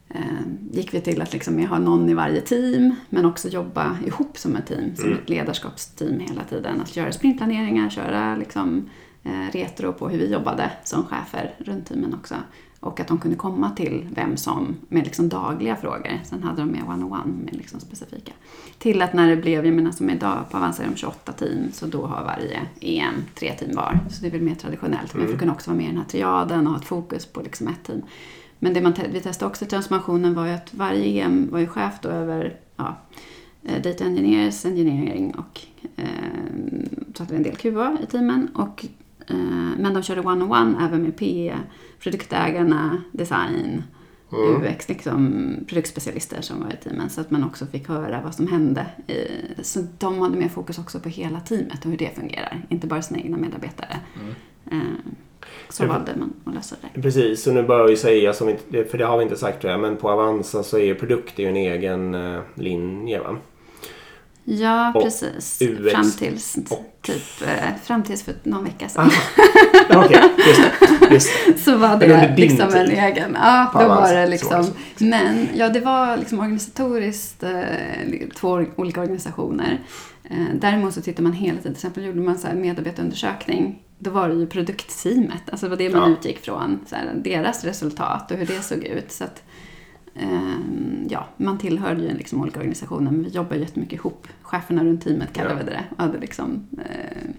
eh, gick vi till att liksom ha någon i varje team men också jobba ihop som ett team, som mm. ett ledarskapsteam hela tiden. Att göra sprintplaneringar, köra liksom, eh, retro på hur vi jobbade som chefer runt teamen också. Och att de kunde komma till vem som, med liksom dagliga frågor. Sen hade de med one-on-one med liksom specifika. Till att när det blev, jag menar som idag på Avanza är de 28 team, så då har varje EM tre team var. Så det är väl mer traditionellt. Men för att kunna också vara med i den här triaden och ha ett fokus på liksom ett team. Men det man te vi testade också i transformationen var ju att varje EM var ju chef då över ja, eh, Data Engineers, Engineering och eh, så hade vi en del QA i teamen. Och Eh, men de körde one-on-one även med PE, produktägarna, design, Mm. UX, liksom produktspecialister som var i teamen. Så att man också fick höra vad som hände. Så de hade mer fokus också på hela teamet och hur det fungerar. Inte bara sina egna medarbetare. Eh, så valde man att lösa det. Precis, och nu bör vi säga, som för det har vi inte sagt tror jag, men på Avanza så är ju produkt är en egen eh, linje va? Ja, Och precis. UX Fram tills, och- typ, eh, fram tills för någon vecka sedan. Ah, Okej, just det. Just det. så var det liksom en tid egen. Ja, då var det liksom. Men ja, det var liksom organisatoriskt eh, två olika organisationer. Eh, däremot så tittar man hela tiden, till exempel gjorde man så här medarbetarundersökning. Då var det ju produktteamet, alltså det var det man Ja. utgick från. Så här, deras resultat och hur det såg ut. Så att, ja, man tillhörde ju liksom olika organisationer men vi jobbar jättemycket ihop. Cheferna runt teamet kallade Ja. vi det. Och, hade liksom, eh,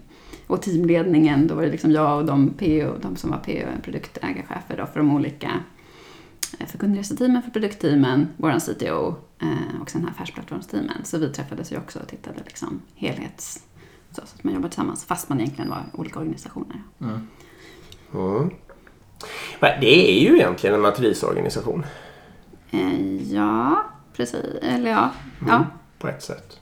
och teamledningen, då var det liksom jag och de PO, de som var PO, produktägarchefer då för de olika eh, för kundreseteamen, för produktteamen, våran CTO eh, och sen här affärsplattformsteamen. Så vi träffades ju också och tittade liksom helhets... Så, så att man jobbar tillsammans fast man egentligen var olika organisationer. Mm. Mm. Det är ju egentligen en matrisorganisation ja, precis. Eller ja. Mm. ja. på ett sätt.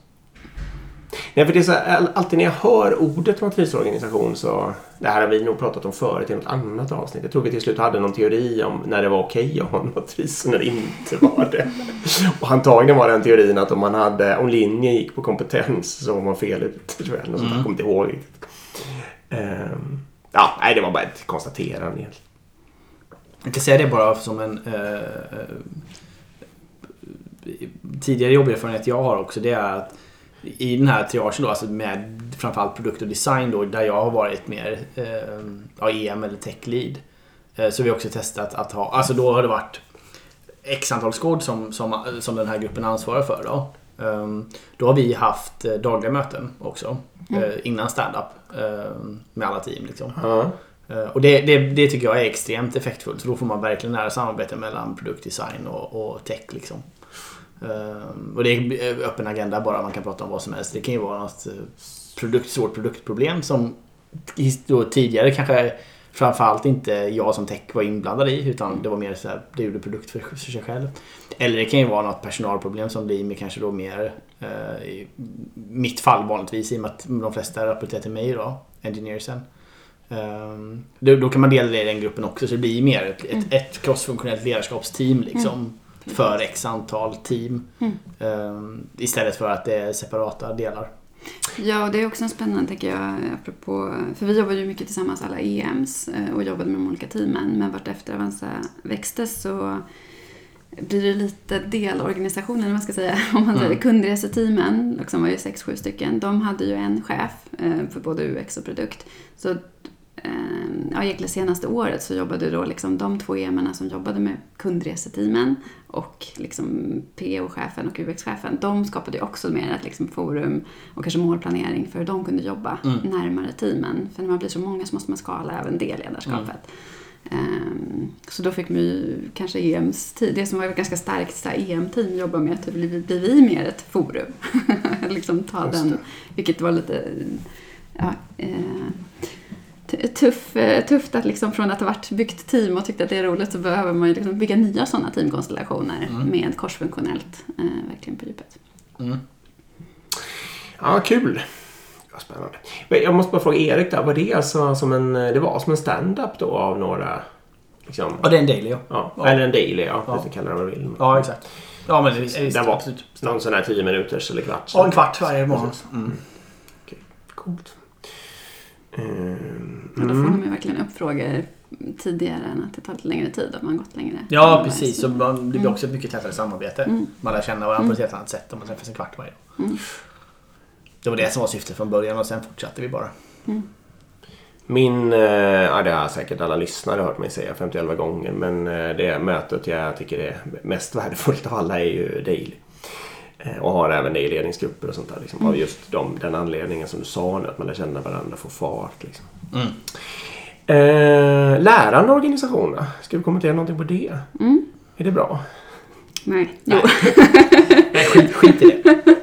Nej, för det är så här, all- alltid när jag hör ordet matrisorganisation så... Det här har vi nog pratat om förut i något annat avsnitt. Jag tror vi till slut hade någon teori om när det var okej att ha en matris och när det inte var det. Och antagligen var den teorin att om man hade... Om linjen gick på kompetens så var man fel ute, tror jag. Där. Jag kommer inte ihåg riktigt. Ehm, ja, nej, det var bara ett konstaterande egentligen. Jag kan säga det bara som en eh, eh, tidigare jobberfarenhet jag har också. Det är att i den här triagen då, alltså med framförallt produkt och design då, där jag har varit mer eh, EM eller tech lead. Eh, så vi har också testat att ha, alltså då har det varit X antal skåd som, som, som den här gruppen ansvarar för då. Ehm, då har vi haft eh, dagliga möten också. Mm. eh, Innan stand-up. ehm, Med alla team liksom. Ja. Eh, och det, det, det tycker jag är extremt effektfullt. Så då får man verkligen nära samarbete mellan produktdesign och, och tech. Liksom. Eh, och det är öppen agenda bara, man kan prata om vad som helst. Det kan ju vara något eh, produkt, svårt produktproblem som då tidigare kanske framförallt inte jag som tech var inblandad i. Utan det var mer så här, det gjorde produkt för, för sig själv. Eller det kan ju vara något personalproblem som blir med kanske då mer eh, i mitt fall vanligtvis i och med att de flesta rapporterar till mig idag, engineersen. Um, då, då kan man dela det i den gruppen också så det blir mer ett, Mm. ett, ett crossfunktionellt ledarskapsteam liksom. För x antal team. Mm. Ehm, istället för att det är separata delar. Ja, och det är också en spännande, tänker jag, apropå, för vi jobbade ju mycket tillsammans alla EMs eh, och jobbade med de olika teamen, men vartefter Avanza växte så blir det lite delorganisationer, man ska säga. Om man säger Mm. kundreseteamen, liksom var ju sex, sju stycken, de hade ju en chef eh, för både UX och produkt. Så ja, egentligen senaste året så jobbade då liksom de två EMerna som jobbade med kundreseteamen och liksom PO-chefen och UX-chefen, de skapade ju också mer ett liksom forum och kanske målplanering för hur de kunde jobba Mm. närmare teamen. För när man blir så många så måste man skala även det ledarskapet. Ehm, så då fick vi ju kanske EMs tid, det som var ett ganska starkt EM-team jobba med, att vi, blir vi mer ett forum? liksom ta den, vilket var lite ja, eh, tuff, eh, tufft att liksom från att ha varit byggt team och tyckt att det är roligt så behöver man ju liksom bygga nya sådana teamkonstellationer Mm. med korsfunktionellt, eh, verkligen på djupet. Mm. Ja, kul. Ja, spännande. Men jag måste bara fråga Erik där. Var det alltså som en, det var som en stand-up då av några... Liksom, Ja, det är en daily ja. ja, Ja. Eller en daily, ja. Ja. Du kan kalla det vad du vill. Ja, exakt. Ja, men det, det, Det var absolut. någon sån här 10 minuters eller kvart. Ja, en kvart varje morgon. Mm. Coolt. Men då får mm. de ju verkligen upp frågor tidigare än att det tar lite längre tid om man gått längre. Ja, än precis. Så man, det blir också ett mycket tätare samarbete. Mm. Man lär känna varandra på ett helt annat sätt om man träffas en kvart varje dag. Mm. Det var det som var syftet från början och sen fortsatte vi bara. Min, eh, ja det har säkert alla lyssnare hört mig säga 51 gånger men eh, det mötet jag tycker är mest värdefullt av alla är ju Daily. Eh, Och har även det i ledningsgrupper och sånt där. Liksom, Av just de, den anledningen som du sa nu, att man lär känna varandra, får fart. Liksom. Mm. Eh, lärande organisationer, ska vi kommentera någonting på det? Mm. Är det bra? Nej, jo. Nej, skit, skit i det.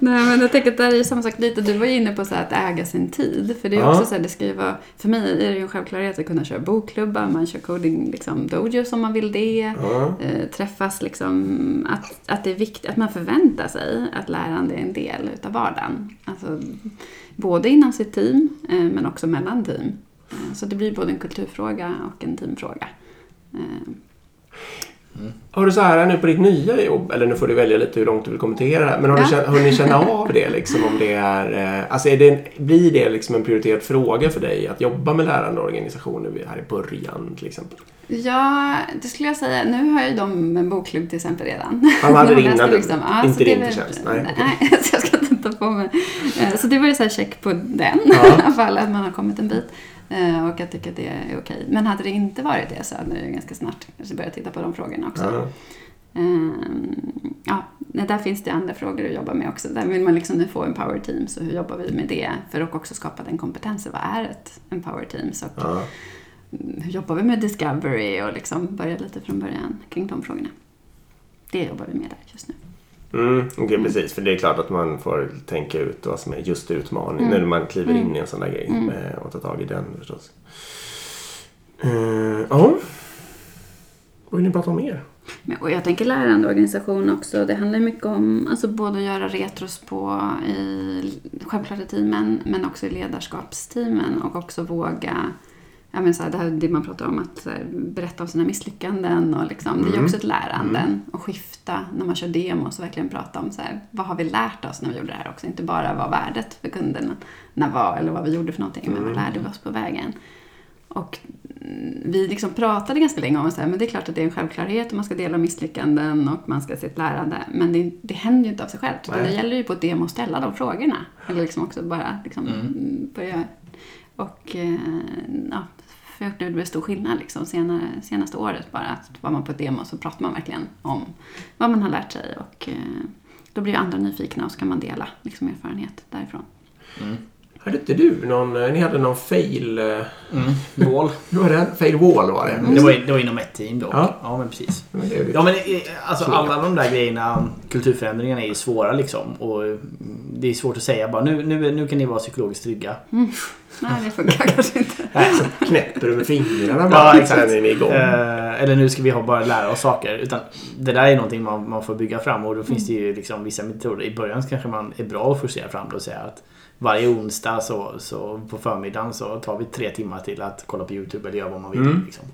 Nej, men jag tänker att det är ju samma sak lite. Du var ju inne på så att äga sin tid. För det är Ja. också så här, det ska ju vara, för mig är det ju en självklarhet att kunna köra bokklubbar, man kör coding liksom, dojos om man vill det. Ja. Eh, träffas liksom, att, att det är viktigt, att man förväntar sig att lärande är en del utav vardagen. Alltså, både inom sitt team, eh, men också mellan team. Eh, så det blir både en kulturfråga och en teamfråga. Eh, Har du så här nu på ditt nya jobb, eller nu får du välja lite hur långt du vill kommentera men har Ja. du hunnit känna av det liksom om det är, eh, alltså är det, blir det liksom en prioriterad fråga för dig att jobba med lärande organisationer här i början till exempel? Ja, det skulle jag säga. Nu har ju de en bokklubb till exempel redan. De hade det innan du- ja, inte din förtjänst, nej, Nej, så jag ska inte ta på mig. Eh, Så det var ju så check på den Ja. i alla fall, att man har kommit en bit. Eh, Och jag tycker att det är okej. Men hade det inte varit det så hade jag ganska snart kanske börjat titta på de frågorna också. Ja. Ehm, Ja, nej, där finns det andra frågor att jobba med också. Där vill man liksom nu få en power team, så hur jobbar vi med det? För att också skapa den kompetensen. Vad är ett empower teams? Och Ja. hur jobbar vi med discovery och liksom börja lite från början kring de frågorna. Det jobbar vi med där just nu. Mm, okej, precis. För det är klart att man får tänka ut vad som är just utmaning Mm. när man kliver Mm. in i en sån där grej Mm. eh, och ta tag i den förstås. Eh, Ja. Vad vill ni prata om mer? Men, och jag tänker lärandeorganisation också. Det handlar mycket om alltså både att göra retros på i, självklart i teamen, men också i ledarskapsteamen och också våga Ja, men så här, det här det man pratar om, att här, berätta om sina misslyckanden. Och liksom, Det är Mm. också ett lärande. Och skifta när man kör demos och verkligen prata om så här, vad har vi lärt oss när vi gjorde det här också. Inte bara vad värdet för kunderna var eller vad vi gjorde för någonting, men vad lärde vi oss på vägen. Och mm, vi liksom pratade ganska länge om men det är klart att det är en självklarhet och man ska dela misslyckanden och man ska se ett lärande. Men det, det händer ju inte av sig självt. Det gäller ju på ett demo att ställa de frågorna. Eller liksom också bara liksom Mm. mm, börja. Och eh, ja, för jag upplevde det stor skillnad liksom senare, senaste året bara. Att var man på ett demo så pratar man verkligen om vad man har lärt sig. Och eh, då blir ju andra nyfikna och så kan man dela liksom, erfarenhet därifrån. Mm. Hade inte du någon, eh, ni hade någon fail, eh, Mm. Mål. hur var det? Fail wall var det? Det var, det var inom ett team då. Ja. Ja, men precis. Men det Ja men eh, alltså alla de där grejerna, kulturförändringarna är ju svåra liksom. Och mm, det är svårt att säga bara nu, nu, nu kan ni vara psykologiskt trygga. Nej, det funkar kanske inte. Nej, Knäpper du med fingrarna bara, Ja, exakt. sen är ni igång. Eh, eller nu ska vi ha bara lära oss saker. Utan det där är någonting man, man får bygga fram och då finns det ju liksom vissa metoder. I början så kanske man är bra att forcera fram det och säga att varje onsdag så, så på förmiddagen så tar vi tre timmar till att kolla på YouTube eller göra vad man vill. Mm. Liksom.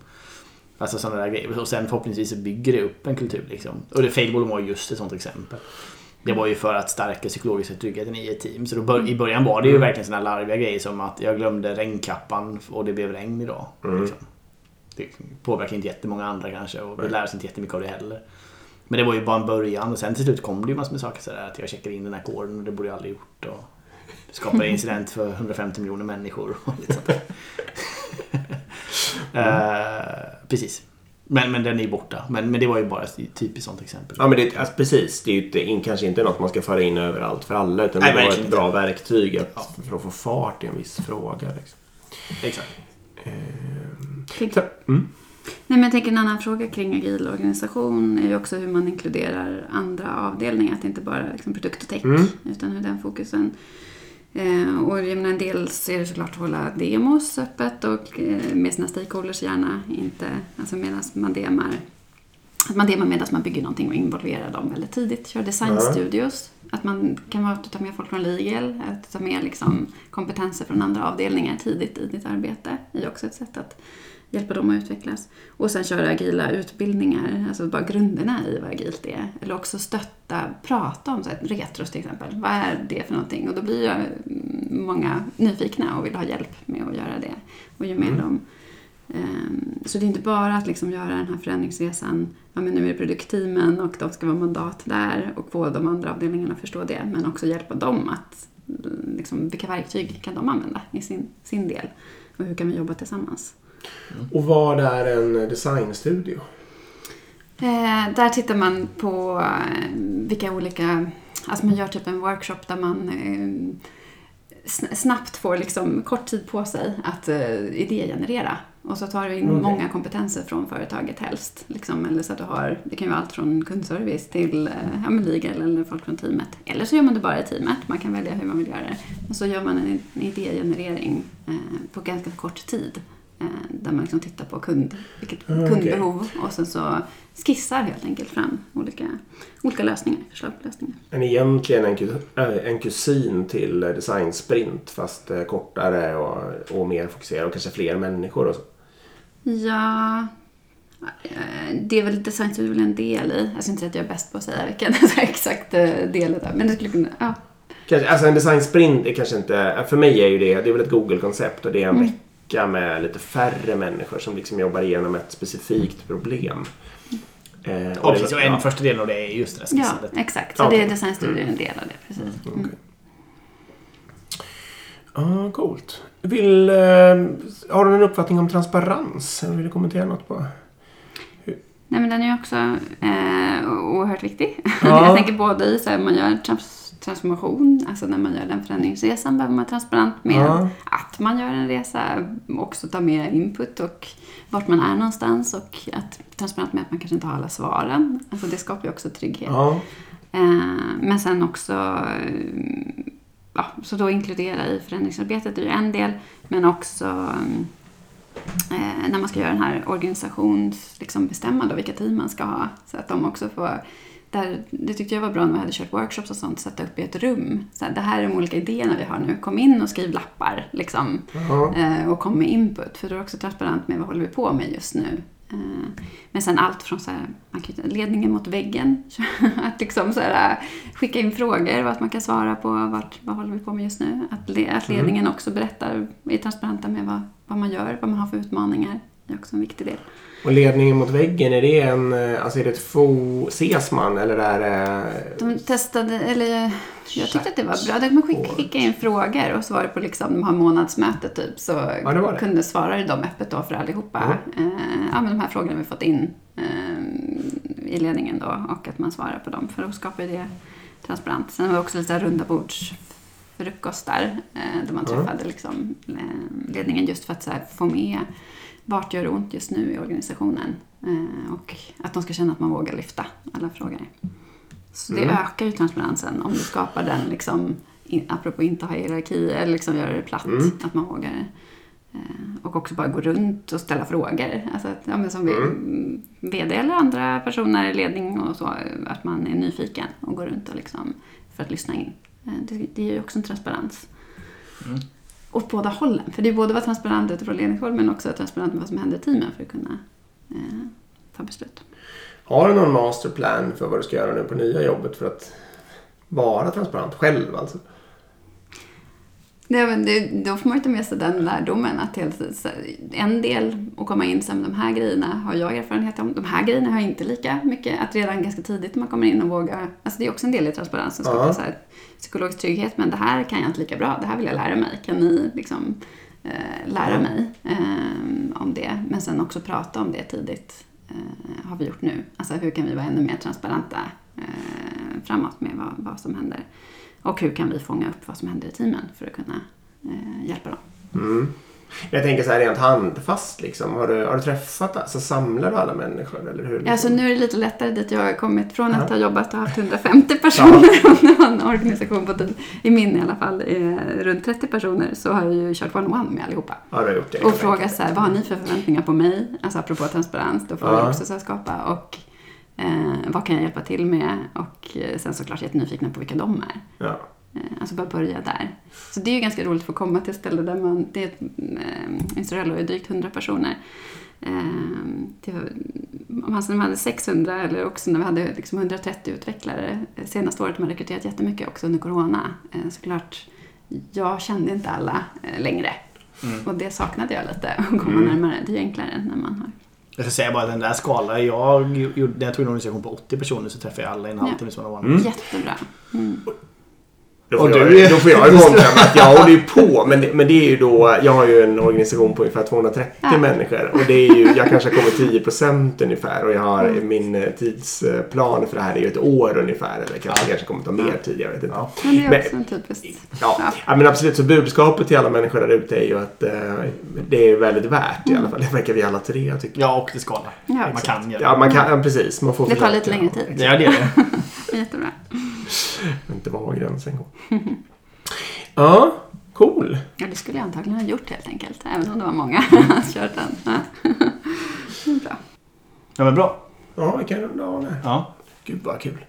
Alltså sådana där grejer. Och sen förhoppningsvis bygger det upp en kultur. Liksom. Och det Failball var just ett sånt exempel. Det var ju för att stärka psykologiska tryggheten i ett team. Så bör, i början var det ju verkligen sådana larviga grejer som att jag glömde regnkappan och det blev regn idag. Mm. Liksom. Det påverkar inte jättemånga andra kanske och vi lär oss inte jättemycket av det heller. Men det var ju bara en början och sen till slut kom det ju massor med saker sådär att jag checkar in den här koden och det borde jag aldrig gjort. Och skapade incident för 150 miljoner människor och lite sånt där. Eh, precis. Men, men den är ju borta. Men, men det var ju bara ett typiskt sånt exempel. Ja men det, alltså, precis, det är ju inte, in, kanske inte något man ska föra in överallt för alla utan Nej, det var ett bra inte. verktyg att, Ja. för att få fart i en viss fråga. Liksom. Exakt. Tänk- Så, mm. Nej, men jag tänker en annan fråga kring agil organisation är ju också hur man inkluderar andra avdelningar. Att det inte bara är liksom produkt och tech, Mm. utan hur den fokusen. Eh, och jag menar, dels är det såklart att hålla demos öppet och eh, med sina stakeholders gärna. Inte, alltså medan man demar att man demar medan man bygger någonting och involverar dem väldigt tidigt. Kör designstudios. Att man kan vara ta med folk från legal, att ta med liksom kompetenser från andra avdelningar tidigt i ditt arbete. är också ett sätt att hjälpa dem att utvecklas. Och sen köra agila utbildningar, alltså bara grunderna i vad agilt är. Eller också stötta, prata om så här, retros till exempel. Vad är det för någonting? Och då blir ju mm, många nyfikna och vill ha hjälp med att göra det. Och ju mer Mm. de Ehm, Så det är inte bara att liksom göra den här förändringsresan, ja men nu är det produktteamen och de ska vara mandat där och få de andra avdelningarna att förstå det, men också hjälpa dem att, mm, liksom, vilka verktyg kan de använda i sin, sin del och hur kan vi jobba tillsammans? Och vad är en designstudio? Eh, där tittar man på eh, vilka olika, alltså man gör typ en workshop där man eh, sn- snabbt får liksom kort tid på sig att uh, idégenerera. Och så tar du in Okej. många kompetenser från företaget helst. Liksom, eller så att du har, det kan ju vara allt från kundservice till uh, ja, legal eller folk från teamet. Eller så gör man det bara i teamet. Man kan välja hur man vill göra det. Och så gör man en, en idégenerering eh, på ganska kort tid. Eh, där man liksom tittar på kund, vilket Ah, kundbehov och sen så skissar helt enkelt fram olika, olika lösningar, förslag på lösningar. Men egentligen en, äh, en kusin till eh, Design Sprint fast eh, kortare och, och mer fokuserad och kanske fler människor och så. Ja, eh, det är väl design väl en del i. Jag ska inte säga att jag är bäst på att säga vilken exakt eh, del det är. Men det skulle kunna, ja. Kanske, alltså en Design Sprint är kanske inte... För mig är ju det, det är väl ett Google-koncept och det är en Mm. vecka med lite färre människor som liksom jobbar igenom ett specifikt problem. Eh, och Och precis, och en ja. första del av det är just det ja, exakt. Så Ja, det är design studio en del av det. Precis. Mm. Okej. Ja, coolt. Vill, eh, har du en uppfattning om transparens? Vill du kommentera något på? Nej, men den är ju också eh, oerhört viktig. Ja. jag tänker både i så här, man gör trans- transformation, alltså när man gör den förändringsresan behöver man vara transparent med Ja. att man gör en resa, också ta med input och vart man är någonstans och att transparent med att man kanske inte har alla svaren. Alltså det skapar ju också trygghet. Ja. Eh, men sen också, eh, ja, så då inkludera i förändringsarbetet är ju en del, men också eh, när man ska göra den här organisations, liksom bestämma då vilka team man ska ha. Så att de också får, där, det tyckte jag var bra när vi hade kört workshops och sånt, sätta upp i ett rum. Så här, det här är de olika idéerna vi har nu, kom in och skriv lappar liksom. Eh, och kom med input, för då är det också transparent med vad håller vi på med just nu. Eh, Men sen allt från så här, man kan, ledningen mot väggen, att liksom så här, skicka in frågor, vad man kan svara på, vart, vad håller vi på med just nu. Att, att ledningen också berättar, är transparenta med vad, vad man gör, vad man har för utmaningar. Det är också en viktig del. Och ledningen mot väggen, är det en... eh, Alltså är det ett fo... Ses man eller är det... De testade, eller jag tyckte att det var bra. De skick, skickade in frågor och svarade på liksom, de här månadsmötet typ. Så det var det. kunde svara de öppet då för allihopa. Eh, ja, men de här frågorna vi fått in eh, i ledningen då och att man svarar på dem. För då skapar ju det transparent. Sen var det också lite runda bordsfrukostar eh, där man Ja. träffade liksom, eh, ledningen just för att här, få med vart gör det ont just nu i organisationen. Eh, och att de ska känna att man vågar lyfta alla frågor. Så det Mm. ökar ju transparensen om du skapar den, liksom, in, apropå inte ha hierarki, eller liksom göra det platt, Mm. att man vågar. Eh, och också bara gå runt och ställa frågor. Alltså att, ja, men som Mm. VD eller andra personer i ledning och så, att man är nyfiken och går runt och liksom, för att lyssna in. Eh, det, det är ju också en transparens. Mm. Åt båda hållen. För det är både att vara transparent utifrån ledningshåll men också transparent med vad som händer i teamen för att kunna eh, ta beslut. Har du någon masterplan för vad du ska göra nu på nya jobbet för att vara transparent själv alltså? Det, det, då får man ju ta med sig den lärdomen att en del att komma in som de här grejerna har jag erfarenhet om. De här grejerna har jag inte lika mycket. Att redan ganska tidigt man kommer in och vågar. Alltså det är också en del i transparensen. Skapa Ja. så här, psykologisk trygghet. Men det här kan jag inte lika bra. Det här vill jag lära mig. Kan ni liksom eh, lära Ja. mig eh, om det? Men sen också prata om det tidigt. Eh, har vi gjort nu. Alltså hur kan vi vara ännu mer transparenta eh, framåt med vad, vad som händer. Och hur kan vi fånga upp vad som händer i teamen för att kunna eh, hjälpa dem. Mm. Jag tänker så här rent handfast liksom. Har du, har du träffat, alltså samlar du alla människor eller hur? Alltså nu är det lite lättare dit jag har kommit från att Ja. ha jobbat och haft 150 personer det var en organisation på tid. I min i alla fall, eh, runt 30 personer så har jag ju kört one-on-one med allihopa. Har du gjort det? Och frågat så här, vad har ni för förväntningar på mig? Alltså apropå transparens, då får vi Ja. också så här skapa och eh, vad kan jag hjälpa till med? Och eh, sen såklart jättenyfikna på vilka de är. Ja. Eh, Alltså bara börja där. Så det är ju ganska roligt att få komma till ett ställe där man, det är ett, eh, Instrello är drygt 100 personer. Eh, var, om alltså när man hade 600 eller också när vi hade liksom 130 utvecklare. Eh, Senaste året har man rekryterat jättemycket också under Corona. Eh, såklart, jag kände inte alla eh, längre. Mm. Och det saknade jag lite, att komma Mm. närmare. Det är ju enklare när man har... Jag ska säga bara att den där skalan, jag jag tog en organisation på 80 personer så träffade jag alla i en halvtimme som. Mm. Jättebra. Mm. Då får, Och jag, du är- då får jag ju kontra med att jag håller ju på. Men, det- men det är ju då, jag har ju en organisation på ungefär 230 Ja. människor. Och det är ju, jag kanske har kommit 10% ungefär. Och jag har Mm. min eh, tidsplan för det här är ju ett år ungefär. Eller kanske, kanske kommer ta mer tid, jag vet inte. Ja. Men det är Men- också en typiskt... Ja, Ja. ja, men absolut. Så budskapet till alla människor där ute är ju att eh, det är väldigt värt i alla fall. Det verkar vi alla tre tycka. Ja, och det skalar. Ja, man kan göra Ja, man kan, ja, precis. Man får Det tar försöka. lite längre tid. Ja, det är det. Jättebra. Inte var gränsen går. Ja, cool. Ja, det skulle jag antagligen ha gjort helt enkelt. Även om det var många som kört den. Ja. Det är Bra. Ja, men bra. Ja, vi kan runda av där. Ja. Gud vad kul.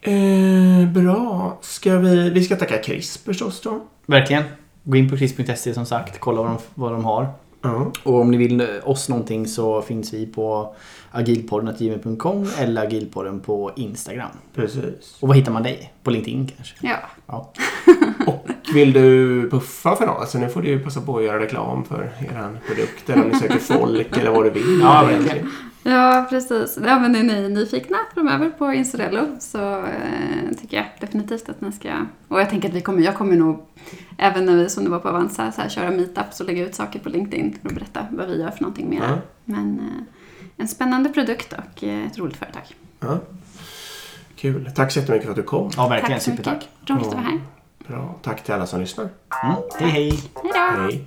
Eh, bra. Ska vi, vi ska tacka Chris förstås då. Verkligen. Gå in på kris.se som sagt. Kolla vad de, vad de har. Ja. Och om ni vill eh, oss någonting så finns vi på agilpodden.gmail.com eller agilpodden på Instagram. Precis. Och vad hittar man dig? På LinkedIn kanske? Ja. Ja. Och vill du puffa för något så nu får du ju passa på att göra reklam för er produkt eller om ni söker folk eller vad du vill. Ja, verkligen. Ja, precis. Ja, men är ni nyfikna framöver på Insorello så eh, tycker jag definitivt att ni ska... Och jag tänker att vi kommer, jag kommer nog, även när vi som det var på Avanza, så här, köra meetups och lägga ut saker på LinkedIn och berätta vad vi gör för någonting mer. Mm. Men eh, en spännande produkt och eh, ett roligt företag. Mm. Kul. Tack så jättemycket för att du kom. Ja, verkligen. Supertack. Roligt att vara här. Bra. Tack till alla som lyssnar. Mm. Hej, hej. Hej då. Hej.